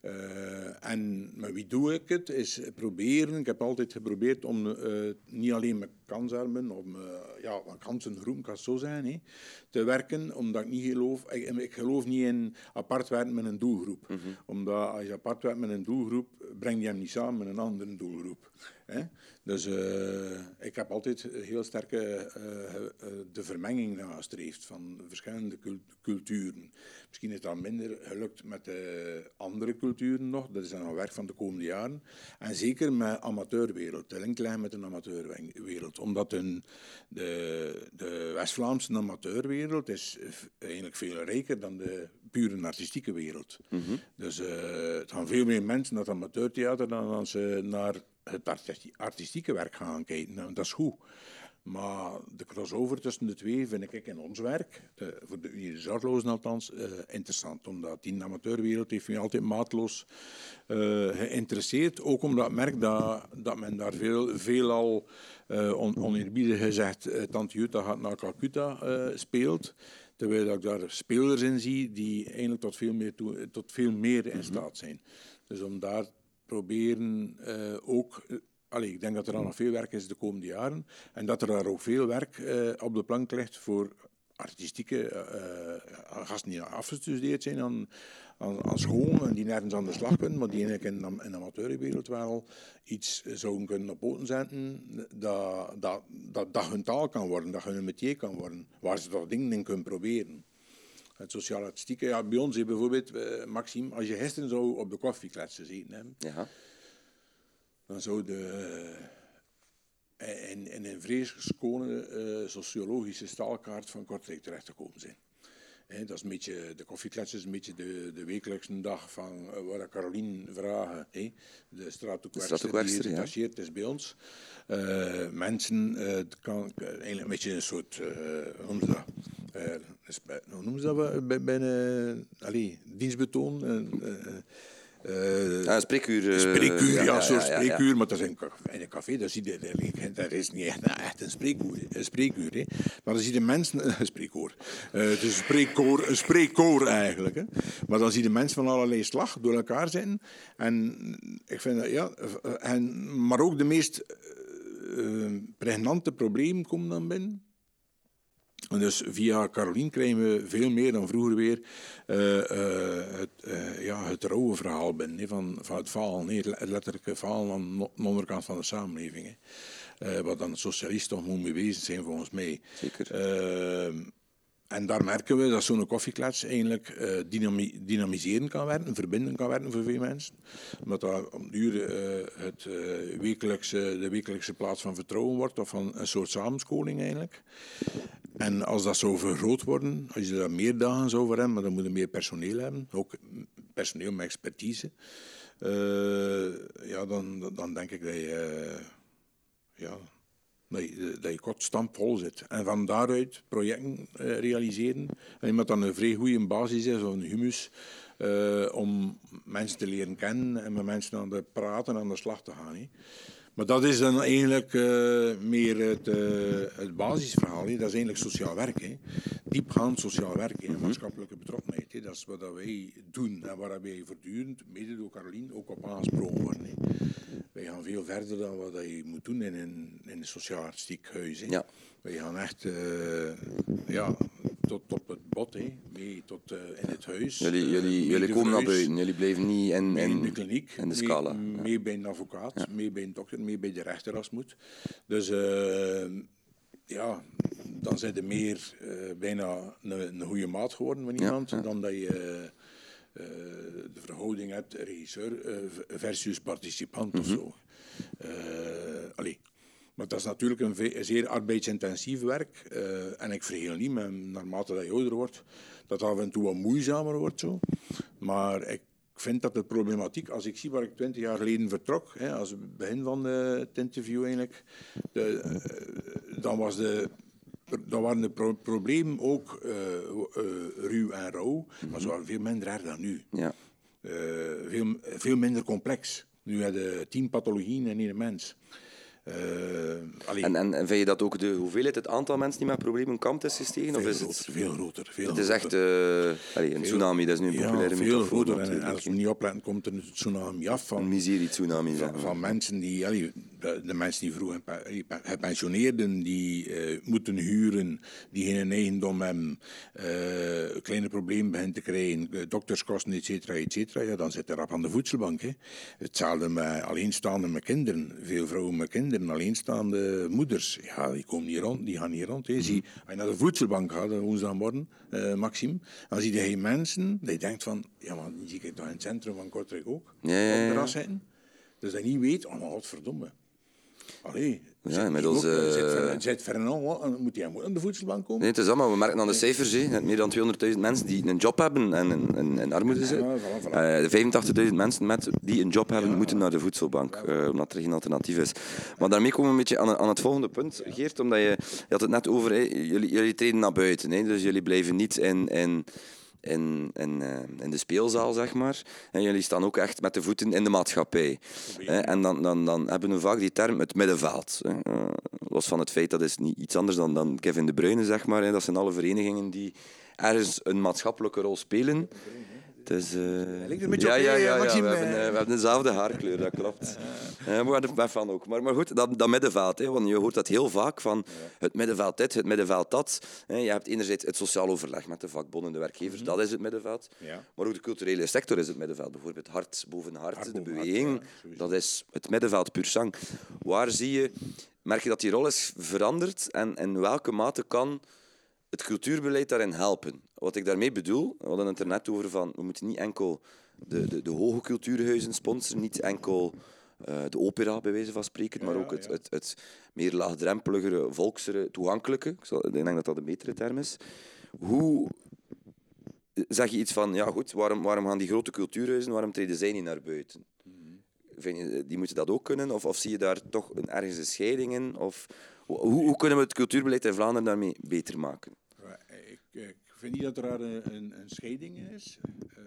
Eh, en met wie doe ik het? Is proberen. Ik heb altijd geprobeerd om eh, niet alleen met kansarmen, om eh, ja, met kansengroepen, kan het zo zijn, hè, te werken, omdat ik niet geloof, ik, ik geloof niet in apart werken met een doelgroep. Omdat als je apart werkt met een doelgroep, breng je hem niet samen met een andere doelgroep. Hè. Dus eh, ik heb altijd heel sterke eh, eh, de vermenging nagestreefd van verschillende cul- culturen. Misschien is dat minder gelukt met de andere culturen nog. Dat is dan een werk van de komende jaren. En zeker met amateurwereld, de link leggen met een amateurwereld. Omdat een, de, de West-Vlaamse amateurwereld is eigenlijk veel rijker dan de pure artistieke wereld. Dus eh, het gaan veel meer mensen naar het amateurtheater dan als ze naar het artisti- artistieke werk gaan kijken. Dat is goed. Maar de crossover tussen de twee vind ik in ons werk, de, voor de Unie de Zorglozen althans, eh, interessant. Omdat die amateurwereld heeft mij altijd maatloos eh, geïnteresseerd. Ook omdat ik merk dat, dat men daar veel, veelal, eh on, oneerbiedig gezegd, eh, Tante Jutta gaat naar Calcutta speelt. Terwijl dat ik daar spelers in zie die eigenlijk tot veel meer, toe, tot veel meer in staat zijn. Dus om daar proberen eh, ook. eh, allee, ik denk dat er al nog veel werk is de komende jaren. En dat er daar ook veel werk eh, op de plank ligt voor artistieke gasten die afgestudeerd zijn aan, aan, aan school en die nergens aan de slag kunnen, maar die eigenlijk in, de- in de amateurwereld wel iets zouden kunnen op poten zetten dat, dat, dat, dat hun taal kan worden, dat hun métier kan worden, waar ze toch dingen in kunnen proberen. Het sociaal-artistieke, ja, bij ons bijvoorbeeld, eh, Maxime, als je gisteren zou op de koffiekletsen zitten hebben, Ja. dan zou de, eh, in, in een vrees schone eh, sociologische staalkaart van Kortrijk terechtgekomen zijn. Dat is een beetje, de koffieklets is een beetje de, de wekelijkse dag van eh, waar ik Caroline vragen. hè. De straathoekwerkster straathoekwerkster, die ja. gedetacheerd is bij ons. Eh, mensen, het kan eigenlijk een beetje een soort, hoe noemen ze dat? Hoe noemen ze dat bij, bij een uh, allee, dienstbetoon? Eh, eh, eh, Ja, een spreekuur. eh, spreekuur, ja, ja, ja. spreekuur, maar dat is ka- in een café, dat, zie je, is niet echt, echt een spreekuur, een spreekuur hè. maar dan zie je mensen, een spreekkoor, Eh, het is een spreekkoor, een spreekkoor eigenlijk, hè. maar dan zie je mensen van allerlei slag door elkaar zitten, en ik vind dat, ja, eh, en, maar ook de meest eh, eh, pregnante problemen komen dan binnen, en dus via Carolien krijgen we veel meer dan vroeger weer eh, eh, het, eh, ja, het rauwe verhaal binnen, van, van het falen, hè, het letterlijke falen aan de onderkant van de samenleving. wat dan socialisten toch moet mee bezig zijn volgens mij. Zeker. En daar merken we dat zo'n koffieklets eigenlijk dynami dynamiseren kan werken, verbinden kan werken voor veel mensen. Omdat dat op duur eh, het, eh, wekelijkse, de wekelijkse plaats van vertrouwen wordt, of van een soort samenskoling eigenlijk. En als dat zou vergroot worden, als je daar meer dagen zou voor hebben, maar dan moet je meer personeel hebben, ook personeel met expertise, ja, dan, dan denk ik dat je, ja, dat je, dat je kort stampvol zit. En van daaruit projecten eh, realiseren. En je dan een vrij goede basis is, of een humus, eh, om mensen te leren kennen en met mensen aan de praten en aan de slag te gaan. Maar dat is dan eigenlijk eh, meer het, eh, het basisverhaal. hè. Dat is eigenlijk sociaal werk. hè. Diepgaand sociaal werk en maatschappelijke betrokkenheid. Dat is wat wij doen en waar wij voortdurend, mede door Carolien, ook op aangesproken worden. Wij gaan veel verder dan wat je moet doen in een, in een sociaal-artistiek huis. hè. Ja. Wij gaan echt eh, ja, tot op het bot. Mee tot eh, in het huis. Jullie, eh, jullie, jullie komen naar buiten. Jullie blijven niet in, mee in de in, kliniek, in de mee- scala. mee, bij een advocaat, mee bij een dokter, mee bij de rechter als het moet. Dus eh, ja, dan zijn er meer eh, bijna een, een goede maat geworden met iemand dan dat je uh, de verhouding hebt regisseur uh, versus participant of zo. allee. Maar dat is natuurlijk een, zeer arbeidsintensief werk. en ik vergeel niet, naarmate dat je ouder wordt, dat af en toe wat moeizamer wordt. Zo. Maar ik vind dat de problematiek, als ik zie waar ik twintig jaar geleden vertrok, hè, als het begin van het interview eigenlijk, de, dan was de dan waren de pro problemen ook ruw en rauw, maar ze waren veel minder erg dan nu. Ja. Veel, veel minder complex. Nu hebben je tien pathologieën in één mens. Uh, en, en, vind je dat ook de hoeveelheid, het aantal mensen die met problemen kampt is gestegen? Veel of is groter, het... veel groter. Veel het is echt uh, een tsunami, dat is nu een populaire ja, veel groter. En, als we niet opletten, komt er een tsunami af van... Een miserie-tsunami. Van, van, mensen die... Allee, de, de, mensen die vroeg gepensioneerden, die uh, moeten huren, die geen eigendom hebben, uh, kleine problemen beginnen te krijgen, dokterskosten, et cetera, et cetera, ja, dan zit er op aan de voedselbank. Hè. Hetzelfde met alleenstaande met kinderen. Veel vrouwen met kinderen alleenstaande moeders, ja, die komen niet rond, die gaan niet rond. Hè. Zie, als je naar de voedselbank gaat, woensdagmorgen, uh, Maxime, dan zie je mensen, die denkt van, ja, maar die zie ik toch in het centrum van Kortrijk ook, ja, ja, ja. op terras zitten. Dus dat niet weet, oh, wat verdomme. Allee, ja, inmiddels... Uh, zit Fernand, moet hij aan de voedselbank komen? Nee, het is allemaal, we merken aan de cijfers, he, meer dan 200.000 mensen die een job hebben en in, in, armoede zitten. Ja, voilà, voilà. Uh, 85.000 mensen met, die een job hebben, ja. moeten naar de voedselbank, omdat er geen alternatief is. Maar daarmee komen we een beetje aan, aan het volgende punt, Geert, omdat je, je had het net over, he, jullie, jullie treden naar buiten, he, dus jullie blijven niet in... in in, in, uh, in de speelzaal, zeg maar. En jullie staan ook echt met de voeten in de maatschappij. En dan, dan, dan hebben we vaak die term het middenveld. Uh, los van het feit dat is niet iets anders dan, dan Kevin De Bruyne, zeg maar. Dat zijn alle verenigingen die ergens een maatschappelijke rol spelen. Dus, uh, ja, ja, ja, ja, We, hebben, we hebben dezelfde haarkleur, dat klopt. Uh, maar van ook. Maar, maar goed, dat, dat middenveld, hè, want je hoort dat heel vaak van het middenveld dit, het middenveld dat. Hè. Je hebt enerzijds het sociaal overleg met de vakbonden, de werkgevers, dat is het middenveld. Ja. Maar ook de culturele sector is het middenveld. Bijvoorbeeld hart boven hart, hart de beweging, dat is het middenveld puur zang. Waar zie je, merk je dat die rol is veranderd en in welke mate kan het cultuurbeleid daarin helpen. Wat ik daarmee bedoel, we hadden het er net over van, we moeten niet enkel de, de, de hoge cultuurhuizen sponsoren, niet enkel uh, de opera bij wijze van spreken, maar ook het, het, het meer laagdrempeligere, volksere, toegankelijke. Ik denk dat dat een betere term is. Hoe zeg je iets van, ja goed, waarom, waarom gaan die grote cultuurhuizen, waarom treden zij niet naar buiten? Vind je, die moeten dat ook kunnen? Of, of zie je daar toch een, ergens een scheiding in? Of, hoe, hoe kunnen we het cultuurbeleid in Vlaanderen daarmee beter maken? Vind niet dat er een, een, scheiding is. Uh,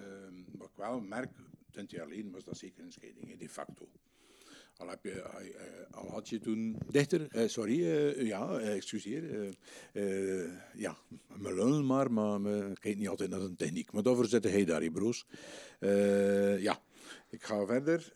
wat ik wel merk, twintig jaar geleden was dat zeker een scheiding, de facto. Al, heb je, uh, al had je toen dichter, uh, sorry, uh, ja, excuseer, ja, me lul maar, maar ik kijk niet altijd naar de techniek. Maar daarvoor zit hij daar, broers. ja, ik ga verder.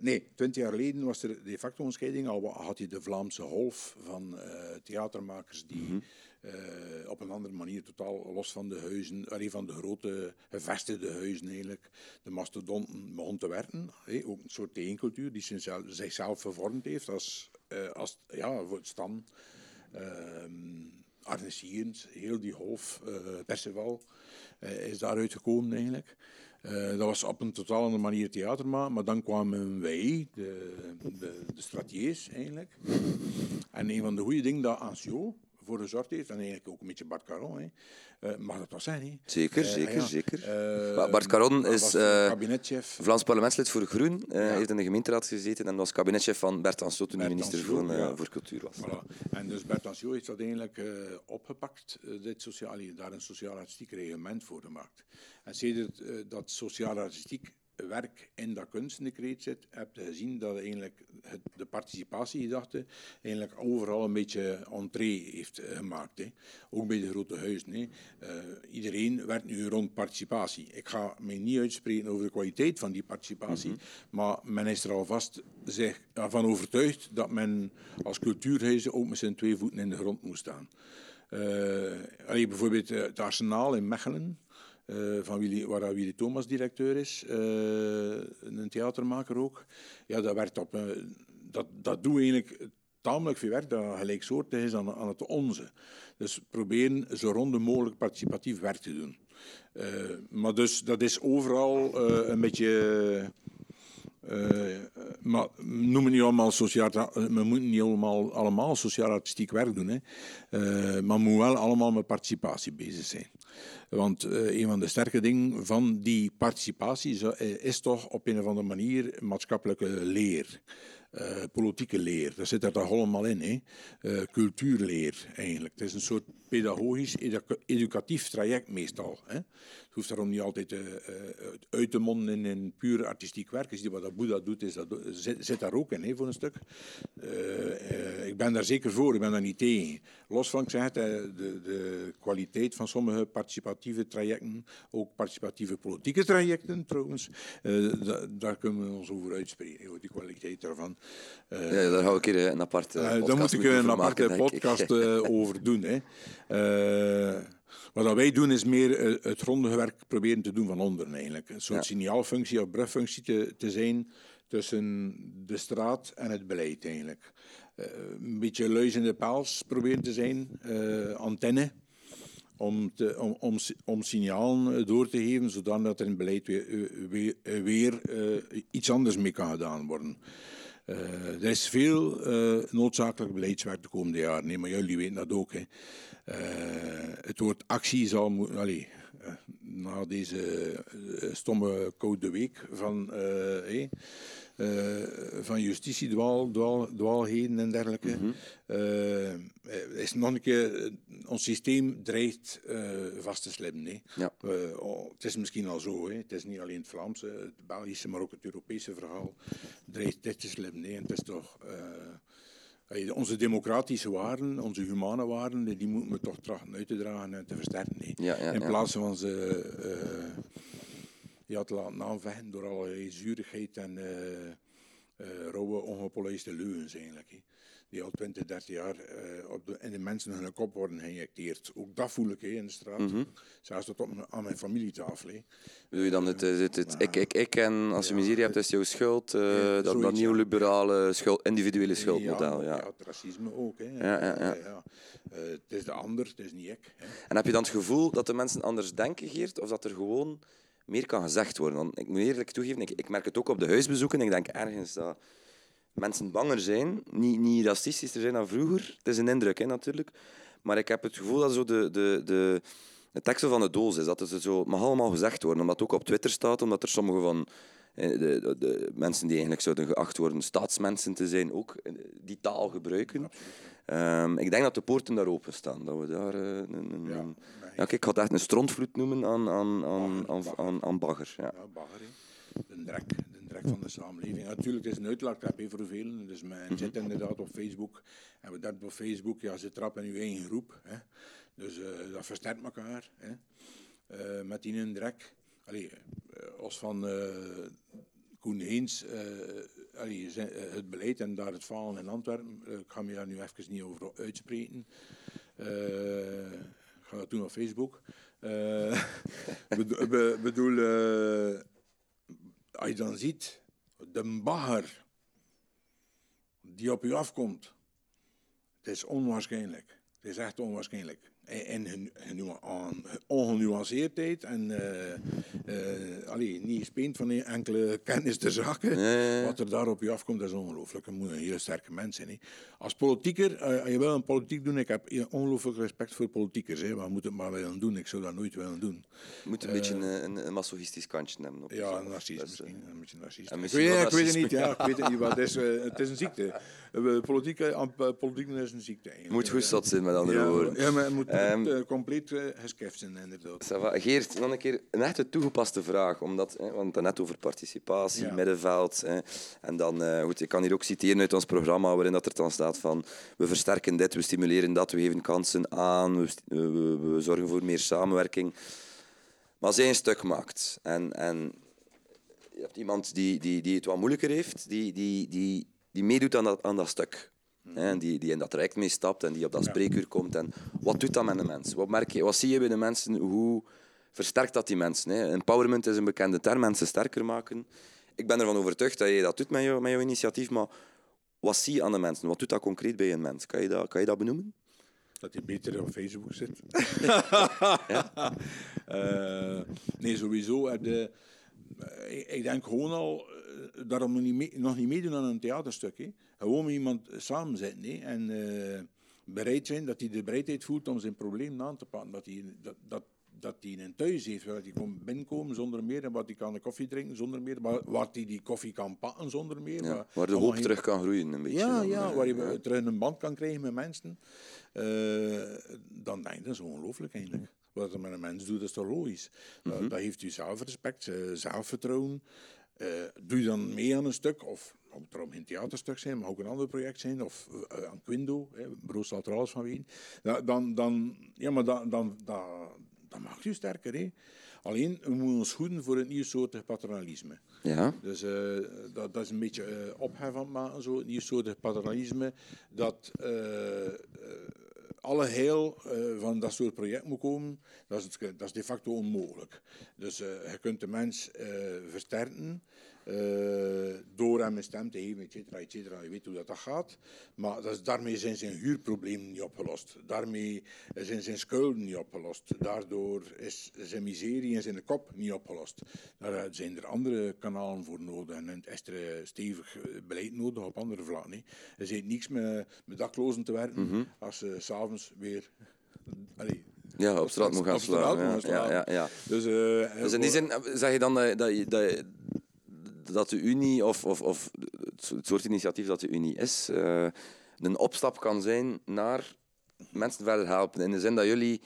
Nee, twintig jaar geleden was er de facto een scheiding. Al had je de Vlaamse golf van theatermakers die -hmm. Uh, op een andere manier, totaal los van de huizen, allee, van de grote gevestigde huizen eigenlijk, de mastodonten begon te werken. Ook een soort tegencultuur die zichzelf vervormd heeft als, als ja, voor het stam. Arne Sierens, heel die golf, Perceval, is daaruit gekomen eigenlijk. Uh, dat was op een totaal andere manier theater maar dan kwamen wij, de, de, de stratiers eigenlijk. En een van de goede dingen dat Ancio voor gezorgd heeft, en eigenlijk ook een beetje Bart Caron, hè. Uh, mag dat wel zijn? Hè? Zeker, uh, zeker, ja. zeker. Uh, Bart Caron is kabinetchef. Vlaams parlementslid voor Groen, ja. heeft in de gemeenteraad gezeten en was kabinetchef van Bert Ancio toen hij minister van, ja. voor cultuur was. Voilà. En dus Bert heeft dat eigenlijk opgepakt, dit sociaal, daar een sociaal-artistiek reglement voor gemaakt. En sedert dat sociaal-artistiek werk in dat kunstendecreet zit, heb je gezien dat eigenlijk het, de participatiegedachte eigenlijk overal een beetje entree heeft uh, gemaakt. Hè. Ook bij de grote huizen. Hè. Uh, iedereen werkt nu rond participatie. Ik ga me niet uitspreken over de kwaliteit van die participatie, mm -hmm. maar men is er alvast zich van overtuigd dat men als cultuurhuizen ook met zijn twee voeten in de grond moet staan. Uh, bijvoorbeeld het Arsenaal in Mechelen, uh, van waar Willy Thomas directeur is, uh, een theatermaker ook. Ja, dat, werkt op, uh, dat, dat doet eigenlijk tamelijk veel werk dat gelijksoortig is aan, aan het onze. Dus proberen zo rond mogelijk participatief werk te doen. Eh, maar dus dat is overal eh, een beetje. Uh, maar noemen niet allemaal sociaal, we moeten niet allemaal, allemaal sociaal-artistiek werk doen. Hè. Maar we moeten wel allemaal met participatie bezig zijn. Want een van de sterke dingen van die participatie is toch op een of andere manier maatschappelijke leer. Uh, politieke leer, dat zit er toch allemaal in. Hè? Uh, cultuurleer eigenlijk. Het is een soort pedagogisch, educatief traject meestal. Hè? Het hoeft daarom niet altijd uh, uit te monden in een puur artistiek werk. Is die wat dat Boeddha doet, is dat, zit, zit daar ook in hè, voor een stuk. ik ben daar zeker voor, ik ben daar niet tegen. Los van, ik zeg de, de kwaliteit van sommige participatieve trajecten, ook participatieve politieke trajecten trouwens, daar kunnen we ons over uitspreken, die kwaliteit daarvan. ja, daar hou ik hier een aparte podcast Daar moet ik een aparte podcast over doen. Hè. Uh, wat wij doen is meer uh, het grondige werk proberen te doen van onderen eigenlijk. Een soort ja. signaalfunctie of brugfunctie te, te zijn tussen de straat en het beleid eigenlijk. Uh, een beetje luis in de paals proberen te zijn, antenne, om, om, om, signalen door te geven, zodat er in beleid weer, weer, iets anders mee kan gedaan worden. Er is veel noodzakelijk beleidswerk de komende jaren, nee, maar jullie weten dat ook. Hè. Het woord actie zal moeten. Na deze stomme code week van, van justitie, dwaal, dwaal, dwaalheden en dergelijke, mm -hmm. is nog een keer, ons systeem dreigt vast te slippen. Ja. Oh, het is misschien al zo, hè. het is niet alleen het Vlaamse, het Belgische, maar ook het Europese verhaal dreigt dit te slippen. Nee, het is toch onze democratische waarden, onze humane waarden, die moeten we toch trachten uit te dragen en te versterken. Nee. Ja, ja, In plaats van ze uh, ja, te laten aanvechten door allerlei zuurigheid en uh, uh, rauwe, ongepolijste leugens eigenlijk die al 20, 30 jaar uh, op de, in de mensen hun kop worden geïnjecteerd. Ook dat voel ik he, in de straat. Mm -hmm. Zelfs tot op, aan mijn familietafel. He. Doe je dan het, het, ik, ik, ik en als je miserie hebt, is jouw schuld. Dat, dat neoliberale schuld, individuele schuldmodel. Ja, ja. het racisme ook. Hè. Ja, ja, ja. Het is de ander, het is niet ik. En heb je dan het gevoel dat de mensen anders denken, Geert? Of dat er gewoon meer kan gezegd worden? Want ik moet eerlijk toegeven, ik, ik merk het ook op de huisbezoeken. Ik denk ergens dat mensen banger zijn, niet, niet racistischer zijn dan vroeger. Het is een indruk hè, natuurlijk. Maar ik heb het gevoel dat zo de, de, de, de tekst van de doos is. Dat het zo mag allemaal gezegd worden, omdat het ook op Twitter staat, omdat er sommige van eh, de, de, de mensen die eigenlijk zouden geacht worden staatsmensen te zijn, ook eh, die taal gebruiken. Um, ik denk dat de poorten daar open staan. Dat we daar uh, een, een, ja, ja, kijk, ik ga het echt een strontvloed noemen aan, aan, aan, aan, aan, aan bagger. Ja. ja bagger, de drek, van de samenleving. Natuurlijk, het is een uitlaatklep voor velen. Dus men mhm. zit inderdaad op Facebook. En we dat op Facebook, ja, ze trappen in uw eigen groep. Hè. Dus uh, dat versterkt elkaar. Hè. Uh, met die drek. Allee, uh, als van Koen Heens, allee, het beleid en daar het falen in Antwerpen, ik ga me daar nu even niet over uitspreken. ik ga dat doen op Facebook. bedoel, bedoel als je dan ziet, de bagger die op u afkomt, het is onwaarschijnlijk. Het is echt onwaarschijnlijk en hun, hun ongenuanceerdheid en uh, uh, allee, niet gespeend van enkele kennis te zaken. Wat er daar op je afkomt, dat is ongelooflijk. Je moet een hele sterke mens zijn. Hè. Als politieker, uh, als je wil een politiek doen, ik heb ongelooflijk respect voor politiekers. Hè. We moeten het maar willen doen. Ik zou dat nooit willen doen. Je moet een beetje een, een, masochistisch kantje hebben. Op ja, een narcist misschien. Een beetje narcist. Ik, weet, ik weet het niet. Ja, ik weet het niet. Het is, het is een ziekte. Politiek, politiek is een ziekte. Je moet goed zat zijn, met andere woorden. Ja, maar moet um, compleet uh, zijn, inderdaad. Geert, nog een keer een echte toegepaste vraag. Omdat, hè, want net over participatie, middenveld. Hè, en dan, uh, goed, ik kan hier ook citeren uit ons programma, waarin dat er dan staat van we versterken dit, we stimuleren dat, we geven kansen aan, we, we, we zorgen voor meer samenwerking. Maar als een stuk maakt en, en je hebt iemand die, die, die het wat moeilijker heeft, die, die, die, die meedoet aan dat, aan dat stuk. Hè, die, die in dat traject mee stapt en die op dat spreekuur komt. En wat doet dat met de mensen? Wat, merk je, wat zie je bij de mensen? Hoe versterkt dat die mensen? Hè? Empowerment is een bekende term, mensen sterker maken. Ik ben ervan overtuigd dat je dat doet met, jou, met jouw initiatief, maar wat zie je aan de mensen? Wat doet dat concreet bij een mens? Kan je dat, kan je dat benoemen? dat hij beter op Facebook zit. Eh, nee, sowieso heb je... eh, ik, ik denk gewoon al, eh, daarom nog niet, mee- nog niet meedoen aan een theaterstuk. Hè. Gewoon met iemand samen zitten hè. en eh, bereid zijn, dat hij de bereidheid voelt om zijn probleem aan te pakken. Dat hij, dat, dat, dat hij een thuis heeft, waar hij kon binnenkomen zonder meer, en wat hij kan een koffie drinken zonder meer, waar, waar hij die koffie kan pakken zonder meer. Ja, waar- waar de hoop terug kan groeien, een beetje. ja, dan, ja, eh, waar je terug een band kan krijgen met mensen. Eh, dan denk je, dat is ongelooflijk eigenlijk. Wat er met een mens doet, is toch logisch. Dat- Mhm. dat heeft u zelfrespect, zelfvertrouwen. Doe je dan mee aan een stuk, of het moet erom geen theaterstuk zijn, maar ook een ander project zijn, of eh, aan Quindo, hè, Broos er alles van weten. Da- Dan, dan, ja, maar dan, dan, dan, dan maakt u sterker. Hè. Alleen, we moeten ons goeden voor het nieuwsoortig paternalisme. Ja, Dus eh, dat, dat is een beetje eh ophef het maken, zo, het nieuwsoortig paternalisme, dat eh, eh, alle heil eh, van dat soort project moet komen, dat is, het- dat is de facto onmogelijk. Dus eh, je kunt de mens eh, versterken eh, door hem een stem te geven, et cetera, et cetera. Je weet hoe dat, dat gaat. Maar dat is, daarmee zijn zijn huurproblemen niet opgelost. Daarmee zijn zijn schulden niet opgelost. Daardoor is zijn miserie en zijn kop niet opgelost. Daar zijn er andere kanalen voor nodig. En het is er eh, stevig eh, beleid nodig op andere vlakken. Er zit niks met, met daklozen te werken als ze s'avonds weer... Allee, ja op straat moet gaan slaan. Ja, ja, slaan. ja, ja. Dus, eh, Dus in die zin eh, zeg je dan dat, dat, je- dat, de Unie, of, of, of het so- het soort initiatief dat de Unie is, eh, een opstap kan zijn naar mensen verder helpen. In de zin dat jullie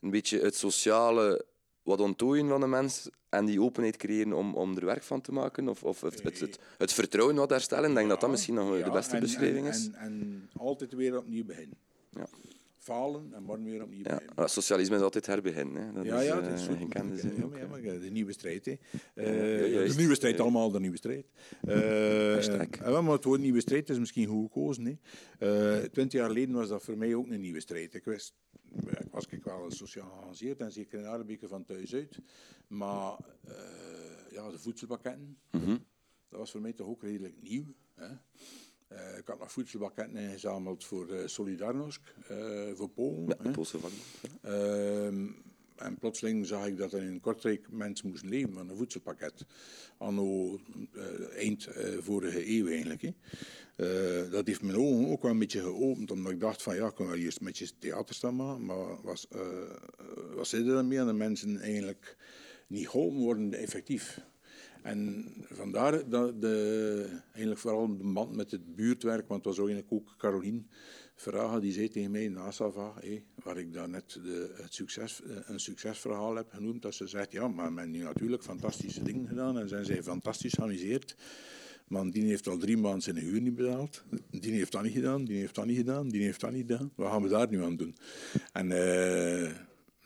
een beetje het sociale wat onttooien van de mens en die openheid creëren om, om er werk van te maken? Of, of het, het, het, het vertrouwen wat herstellen? Ik denk dat dat misschien nog de beste en- beschrijving en, is. En, en altijd weer opnieuw beginnen. Ja. Falen en morgen weer opnieuw Ja, beginnen. socialisme is altijd herbeginnen. Hè. Dat Ja, is, ja, eh, dat is goed. Ja, maar, ja, maar de nieuwe strijd. Hè. Eh, de nieuwe strijd, allemaal de nieuwe strijd. Eh, eh, wel, maar het woord nieuwe strijd is misschien goed gekozen. Eh, Twintig jaar geleden was dat voor mij ook een nieuwe strijd. Ik, wist, ik was ik wel sociaal geëngageerd en zeker in Aardebeker van thuis uit. Maar eh, ja, de voedselpakketten, Mhm. dat was voor mij toch ook redelijk nieuw. Hè. Eh, ik had nog voedselpakketten ingezameld voor eh, Solidarność, eh, voor Polen. Ja, de Poolse. Ehm, en plotseling zag ik dat er in Kortrijk mensen moesten leven van een voedselpakket. Anno eind vorige eeuw eigenlijk. Dat heeft mijn ogen ook wel een beetje geopend, omdat ik dacht van ja, ik kan wel eerst met je theater staan maken, maar was, wat zit er dan mee aan de mensen eigenlijk niet geholpen worden effectief? En vandaar dat de, eigenlijk vooral de band met het buurtwerk, want het was eigenlijk ook Caroline Verhagen die zei tegen mij na Sava, waar ik daarnet de, het succes, eh, een succesverhaal heb genoemd, dat ze zegt, ja, maar men heeft natuurlijk fantastische dingen gedaan en zijn zij fantastisch geamuseerd. Maar die heeft al drie maanden zijn huur niet betaald. Die heeft dat niet gedaan, die heeft dat niet gedaan, die heeft dat niet gedaan. Wat gaan we daar nu aan doen? En eh,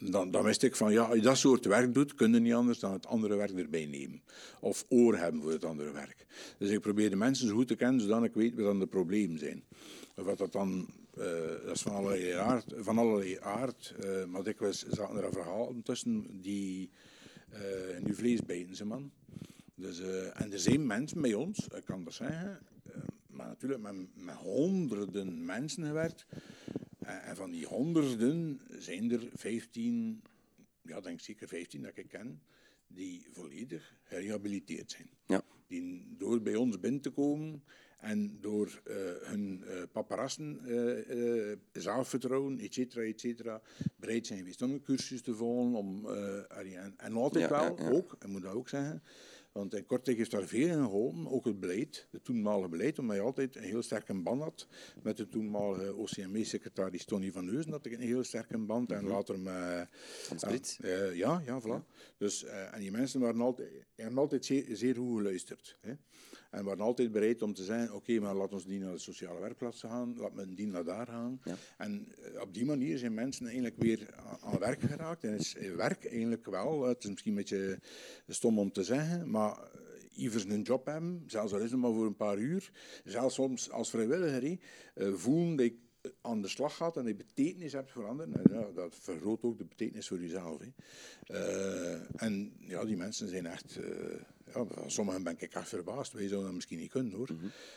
dan, wist ik van, ja, als je dat soort werk doet, kun je niet anders dan het andere werk erbij nemen. Of oor hebben voor het andere werk. Dus ik probeer de mensen zo goed te kennen, zodat ik weet wat dan de problemen zijn. Wat dat dan, eh, is van allerlei aard, van allerlei aard eh, maar dikwijls zaten er verhalen tussen die eh nu vlees bijten, ze man. Dus, en er zijn mensen bij ons, ik kan dat zeggen, maar natuurlijk met, met honderden mensen gewerkt. En, en van die honderden zijn er 15, ja, denk zeker 15 dat ik ken, die volledig gerehabiliteerd zijn. Ja. Die door bij ons binnen te komen en door eh, hun eh paparassen, eh, eh, zelfvertrouwen, et cetera, et cetera, bereid zijn geweest om een cursus te volgen. Om, eh, en, en altijd Ja, wel, ja. ook, ik moet dat ook zeggen, want in Kortrijk heeft daar veel in geholpen, ook het beleid, het toenmalige beleid, omdat je altijd een heel sterke band had met de toenmalige OCME-secretaris Tony van Heusen, had ik een heel sterke band, en later met... Hans Brits. Eh, ja, ja, voilà. Dus, eh, en die mensen waren altijd, hebben altijd zeer, zeer goed geluisterd. Hè. En waren altijd bereid om te zeggen, oké, maar laat ons die naar de sociale werkplaats gaan, laat men die naar daar gaan. Ja. En eh, op die manier zijn mensen eigenlijk weer aan, werk geraakt. En is eh, werk eigenlijk wel, eh, het is misschien een beetje stom om te zeggen, maar ivers een job hebben, zelfs al is het maar voor een paar uur, zelfs soms als vrijwilliger, voelen dat ik aan de slag gaat en die betekenis hebt voor anderen, en ja, dat vergroot ook de betekenis voor jezelf. Hè. En ja, die mensen zijn echt, ja, sommigen ben ik echt verbaasd. Wij zouden dat misschien niet kunnen hoor.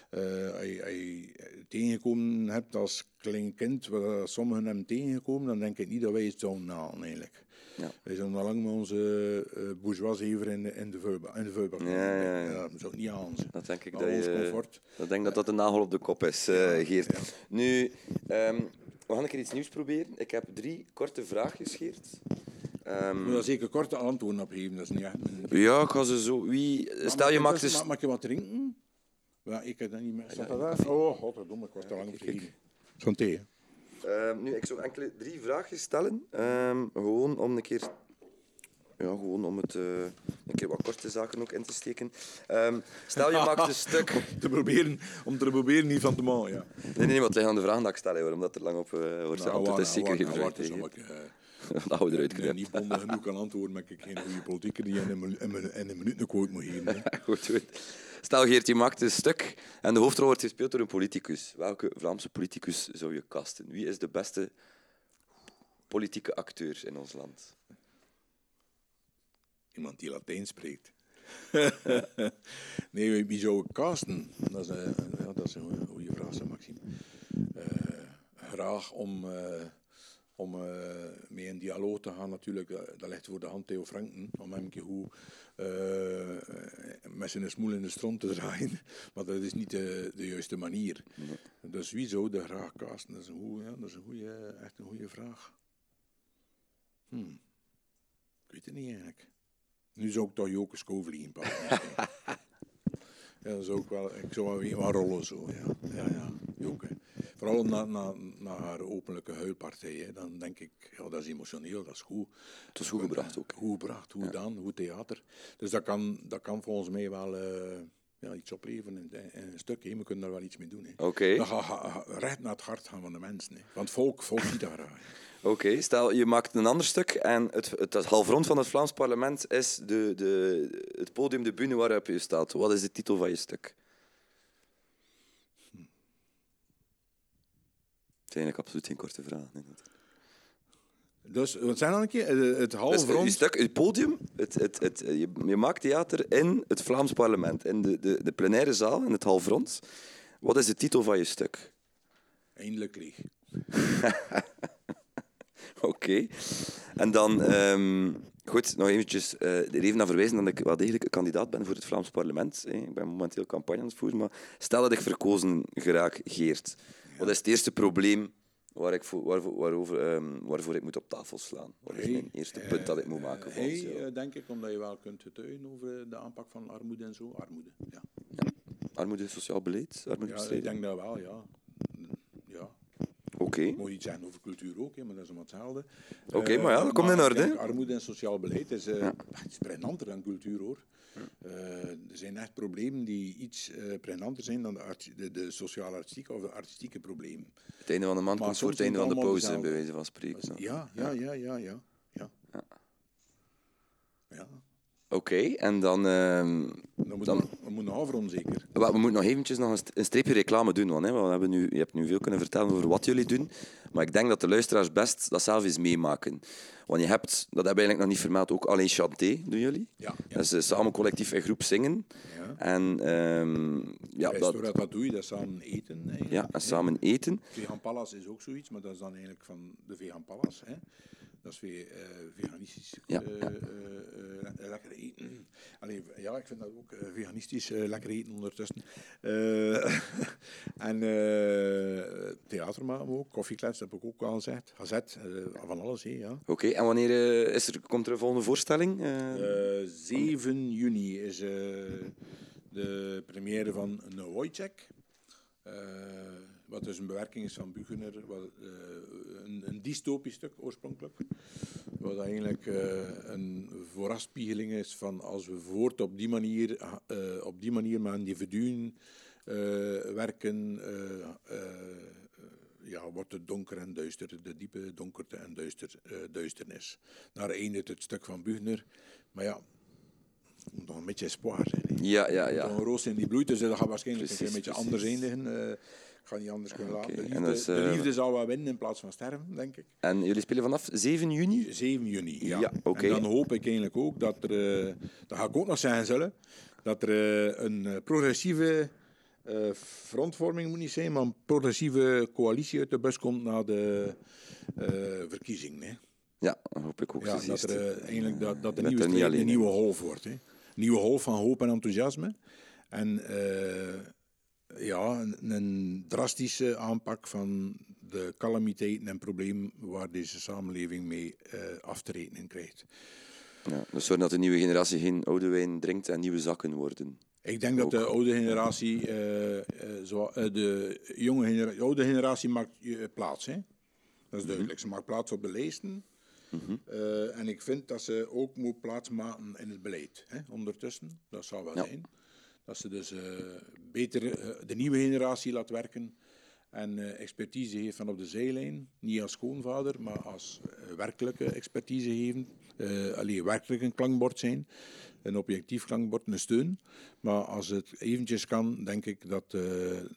Eh, als je- als je tegengekomen hebt als klein kind, waar sommigen hebben tegengekomen, dan denk ik niet dat wij het zouden halen eigenlijk. Ja. Wij zijn al lang met onze uh, bourgeoisie in de, in de. In de vuilbak. Ja, ja, ja. dat zou ik niet ze. Dat denk ik dat je... comfort. Dat denk dat dat een nagel op de kop is, eh, Geert. Nu, ehm, we gaan een keer iets nieuws proberen. Ik heb drie korte vraagjes, Geert. Ehm, Ik moet daar zeker korte antwoorden op geven. Dat is niet echt ja, ik ga ze zo... Wie... Stel je maakt dus... mag, je wat drinken? Ja, ik heb dat niet meer. Staat dat daar? Oh, godverdomme, ik was te lang vergeten. Zo'n thee? Ehm, nu, ik zou enkele drie vraagjes stellen. Ehm, gewoon om een keer... Ja, gewoon om het... eh, een keer wat korte zaken ook in te steken. Stel je maakt een stuk... te proberen, om te proberen niet van te maken, ja. Nee, nee, nee, want het ligt aan de vraag dat ik stel, hoor, omdat er lang op eh, wordt. Nou, antwoord is waar- zeker waar- geen waar- vraag Dat we eruit knippen. niet bondig genoeg kan antwoorden, maar ik geen goede politieker die in een, in een, in een minuut een quote moet geven. Goed, goed. Stel, Geert, je maakt een stuk en de hoofdrol wordt gespeeld door een politicus. Welke Vlaamse politicus zou je casten? Wie is de beste politieke acteur in ons land? Iemand die Latijn spreekt. nee, wie- zou ik casten? Dat is, ja, dat is een goede vraag, Maxime. Eh, graag om, eh, om eh, mee in dialoog te gaan, natuurlijk. Dat, dat ligt voor de hand Theo Franken. Om hem een keer goed eh, met zijn smoel in de stront te draaien. Maar dat is niet de, de juiste manier. Dus wie de graag? Dat is een goede, dat is een echt een goede vraag. Hmm. Ik weet het niet eigenlijk. Nu zou ik toch Joke Scovelien pakken. ja, dat zou ik wel. Ik zou wel weer wat rollen zo. Ja, ja, ja. Vooral na, na, na haar openlijke huilpartij. Hè. Dan denk ik, ja, dat is emotioneel, dat is goed. Het is goed gebracht ook. Goed gebracht, goed gedaan, goed theater. Dus dat kan, dat kan volgens mij wel eh, ja, iets opleveren in, een stuk. Hè. We kunnen daar wel iets mee doen. Oké. Gaat gaat recht naar het hart gaan van de mensen. Hè. Want volk, volk ziet dat graag. Oké, stel je maakt een ander stuk en het, het, het halfrond van het Vlaams parlement is de, de, het podium, de bühne waarop je staat. Wat is de titel van je stuk? Het is eigenlijk absoluut geen korte vraag. Nee. Dus, wat zijn dan een keer? Eh, Het Dus halfrond. je stuk, het podium, het, het, het, je, je maakt theater in het Vlaams parlement, in de, de, de plenaire zaal, in het halfrond. Wat is de titel van je stuk? Eindelijk leeg. Oké. En dan, ehm, goed, nog eventjes eh, er even naar verwijzen dat ik wel degelijk een kandidaat ben voor het Vlaams parlement. Ik ben momenteel campagne aan het voeren, maar stel dat ik verkozen geraak, Geert. Wat is het eerste probleem waar ik voor, waarvoor, waarover, ehm, waarvoor ik moet op tafel slaan? Wat is mijn eerste punt dat ik moet maken Hey, jou? eh, denk ik, omdat je wel kunt getuigen over de aanpak van armoede en zo. Armoede, ja. Armoede, sociaal beleid, Ja, ik armoedebestrijding? denk dat wel, ja. Ja. Oké. Moet je iets zeggen over cultuur ook, hè, maar dat is allemaal hetzelfde. Oké, Eh, maar ja, dat komt in orde. Armoede en sociaal beleid is, eh, het is pregnanter dan cultuur, hoor. Eh, er zijn echt problemen die iets eh pregnanter zijn dan de, art- de, de sociaal-artistieke of de artistieke problemen. Het einde van de maand Maar komt voor het einde van de zijn pauze, bij wijze van spreken. Ja, ja, ja, ja, ja. ja. ja. Oké, en dan... ehm, Dan moet Dan- dan, we moeten afronden, zeker. We moeten nog eventjes nog een st- een streepje reclame doen. Want, hè, we hebben nu, je hebt nu veel kunnen vertellen over wat jullie doen. Maar ik denk dat de luisteraars best dat zelf eens meemaken. Want je hebt, dat hebben we eigenlijk nog niet vermeld, ook alleen chanté doen jullie. Ja, ja. Dat is eh, samen collectief en groep zingen. Ja. En, ehm, ja, dat, wat doe je? Dat is samen eten. Eigenlijk. ja, en samen eten. Vegan Palace is ook zoiets, maar dat is dan eigenlijk van de Vegan Palace. Hè? Dat is weer eh, veganistisch Ja, eh, ja. eh, lekker eten. Allee, ja, ik vind dat ook veganistisch lekker eten ondertussen. En theater maken we ook, koffieklets heb ik ook al gezegd. Gazet, van alles, ja. Oké, en wanneer is er, komt er een volgende voorstelling? Eh, Eh, 7 juni is de première van Wojciech. Eh, wat dus een bewerking is van Buchener. Wat, eh, een, een dystopisch stuk oorspronkelijk. Wat eigenlijk eh, een voorafspiegeling is van als we voort op die manier, eh, op die manier met individuen werken, ja, wordt het donker en duister, de diepe donkerte en duister, duisternis. Daar eindigt het stuk van Buchner. Maar ja, moet nog een beetje espoir zijn. hè. ja, ja, ja. Een roos in die bloeit, dus dat gaat waarschijnlijk Precies, een beetje precies. anders eindigen. eh. ga niet anders kunnen laten. De liefde, de eh, liefde zal wel winnen in plaats van sterven, denk ik. En jullie spelen vanaf 7 juni? 7 juni, ja. En dan hoop ik eigenlijk ook dat er, eh, dat ga ik ook nog zeggen zullen, dat er een progressieve frontvorming moet niet zijn, maar een progressieve coalitie uit de bus komt na de verkiezingen. Hè. Ja, dat hoop ik ook. Ja, dat, er, eigenlijk dat, dat de nieuwe in. nieuwe golf wordt. Hè. Nieuwe golf van hoop en enthousiasme. En eh, ja, een, een drastische aanpak van de calamiteiten en problemen waar deze samenleving mee eh, af te rekenen krijgt. Ja, dus zorgen dat de nieuwe generatie geen oude wijn drinkt en nieuwe zakken worden. Ik denk dat de oude generatie, eh, zo, de jonge generatie, de oude generatie maakt plaats. Hè? Dat is duidelijk. Ze maakt plaats op de lijsten. Eh, en ik vind dat ze ook moet plaatsmaken in het beleid. Hè? Ondertussen, dat zou wel Ja. zijn. Dat ze dus eh, beter eh, de nieuwe generatie laat werken en expertise heeft van op de zijlijn. Niet als schoonvader, maar als werkelijke expertise geven. Alleen werkelijk een klankbord zijn. Een objectief klankbord, een steun. Maar als het eventjes kan, denk ik dat eh,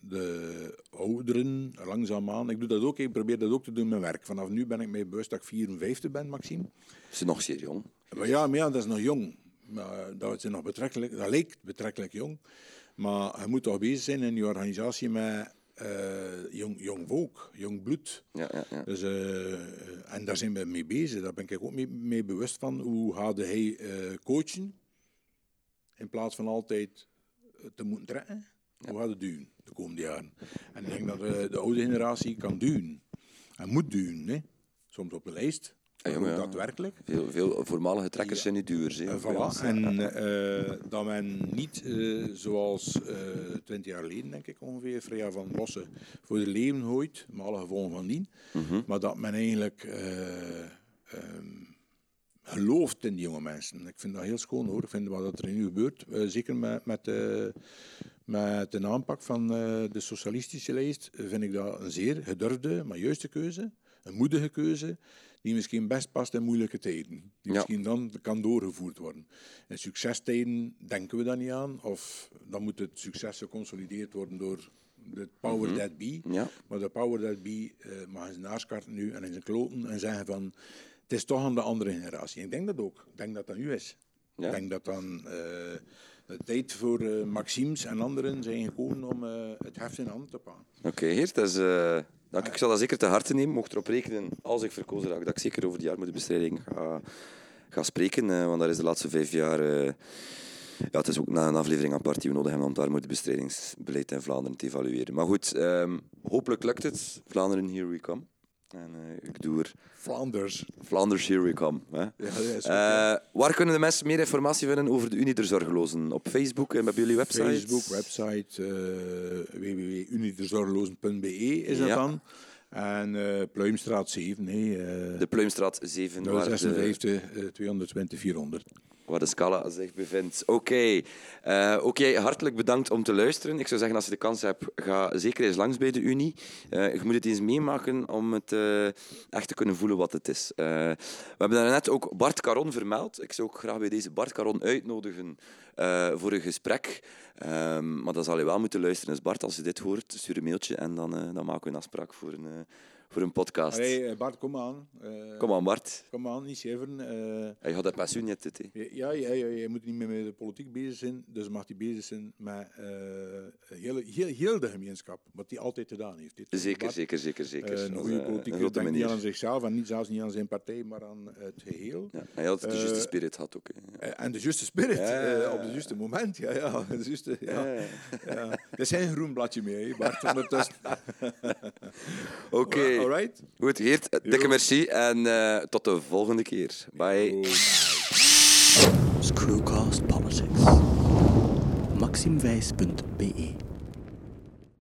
de ouderen langzaamaan... Ik doe dat ook, ik probeer dat ook te doen mijn werk. Vanaf nu ben ik mij bewust dat ik 54 ben, Maxime. Ze zijn nog zeer jong. Maar ja, maar ja, dat is nog jong. Maar dat, is nog betrekkelijk, dat lijkt betrekkelijk jong. Maar je moet toch bezig zijn in je organisatie met eh, jong, jong volk, jong bloed. Ja, ja, ja. Dus, eh, en daar zijn we mee bezig. Daar ben ik ook mee, mee bewust van. Hoe gaat hij coachen? In plaats van altijd te moeten trekken. Hoe gaat het duwen de komende jaren? En ik denk dat eh, de oude generatie kan duwen. En moet duwen. Hè? Soms op de lijst. Ja, daadwerkelijk. Veel, veel voormalige trekkers zijn nu duur. Eh, voilà. En eh, dat men niet eh, zoals eh, twintig jaar geleden, denk ik ongeveer, Freya van Bossen voor de leven gooit, met alle gevolgen van dien. Mhm. Maar dat men eigenlijk eh, ehm, gelooft in die jonge mensen. Ik vind dat heel schoon hoor. Ik vind wat er nu gebeurt, eh, zeker met, met, eh, met de aanpak van eh, de socialistische lijst, vind ik dat een zeer gedurfde, maar juiste keuze. Een moedige keuze, die misschien best past in moeilijke tijden. Die Ja. misschien dan kan doorgevoerd worden. In succestijden denken we daar niet aan, of dan moet het succes geconsolideerd worden door de power that be. Ja. Maar de power that be eh, mag zijn naarskarten nu en in zijn kloten en zeggen van het is toch aan de andere generatie. Ik denk dat ook. Ik denk dat dat nu is. Ja. Ik denk dat dan eh, de tijd voor eh, Maxims en anderen zijn gekomen om eh, het heft in handen te pakken. Oké, Geert, dat is, dank. ik zal dat zeker te harte nemen. Mocht erop rekenen, als ik verkozen raak, dat ik zeker over die armoedebestrijding ga, ga spreken. want daar is de laatste vijf jaar... ja, het is ook na een aflevering apart die we nodig hebben om het armoedebestrijdingsbeleid in Vlaanderen te evalueren. Maar goed, ehm, hopelijk lukt het. Vlaanderen, here we come. En eh, ik doe er... Flanders. Flanders, here we come. Hè. Ja, dat is goed, Eh, waar kunnen de mensen meer informatie vinden over de Unie der Zorgelozen? Op Facebook en bij jullie website? Facebook, website, uh, www.uniterzorgelozen.be is dat Ja. dan. En eh, Pluimstraat 7, nee. eh De Pluimstraat 7, waar de, 56, eh, 220, 400. Waar de Scala zich bevindt. Oké, Eh, jij hartelijk bedankt om te luisteren. Ik zou zeggen, als je de kans hebt, ga zeker eens langs bij de Unie. Eh, je moet het eens meemaken om het eh, echt te kunnen voelen wat het is. We hebben daarnet ook Bart Caron vermeld. Ik zou ook graag bij deze Bart Caron uitnodigen voor een gesprek. Ehm, maar dan zal je wel moeten luisteren. Dus Bart, als je dit hoort, stuur een mailtje en dan, dan maken we een afspraak voor een, voor een podcast. Allee, eh, Bart, kom aan. Eh, Kom aan, Bart. Kom aan, niet scheveren. Eh, Je had dat pensioen net, dit, ja, ja, ja, je moet niet meer met de politiek bezig zijn, dus mag hij bezig zijn met eh, heel, heel, heel de gemeenschap, wat hij altijd gedaan heeft. Dit Zeker, Bart. zeker, zeker, zeker. Een goede politiek denkt niet meneer. aan zichzelf en niet, zelfs niet aan zijn partij, maar aan het geheel. Ja, hij had de juiste spirit had ook. En de juiste spirit, Ja, ja, ja. op het juiste moment. Ja, ja, de juiste, ja. Ja, ja. ja. Er is geen groen bladje meer, Bart, ondertussen. Oké, Alright. goed Geert, eh, dikke merci en eh, tot de volgende keer. Bye. Screwcast Politics. maximwijs.be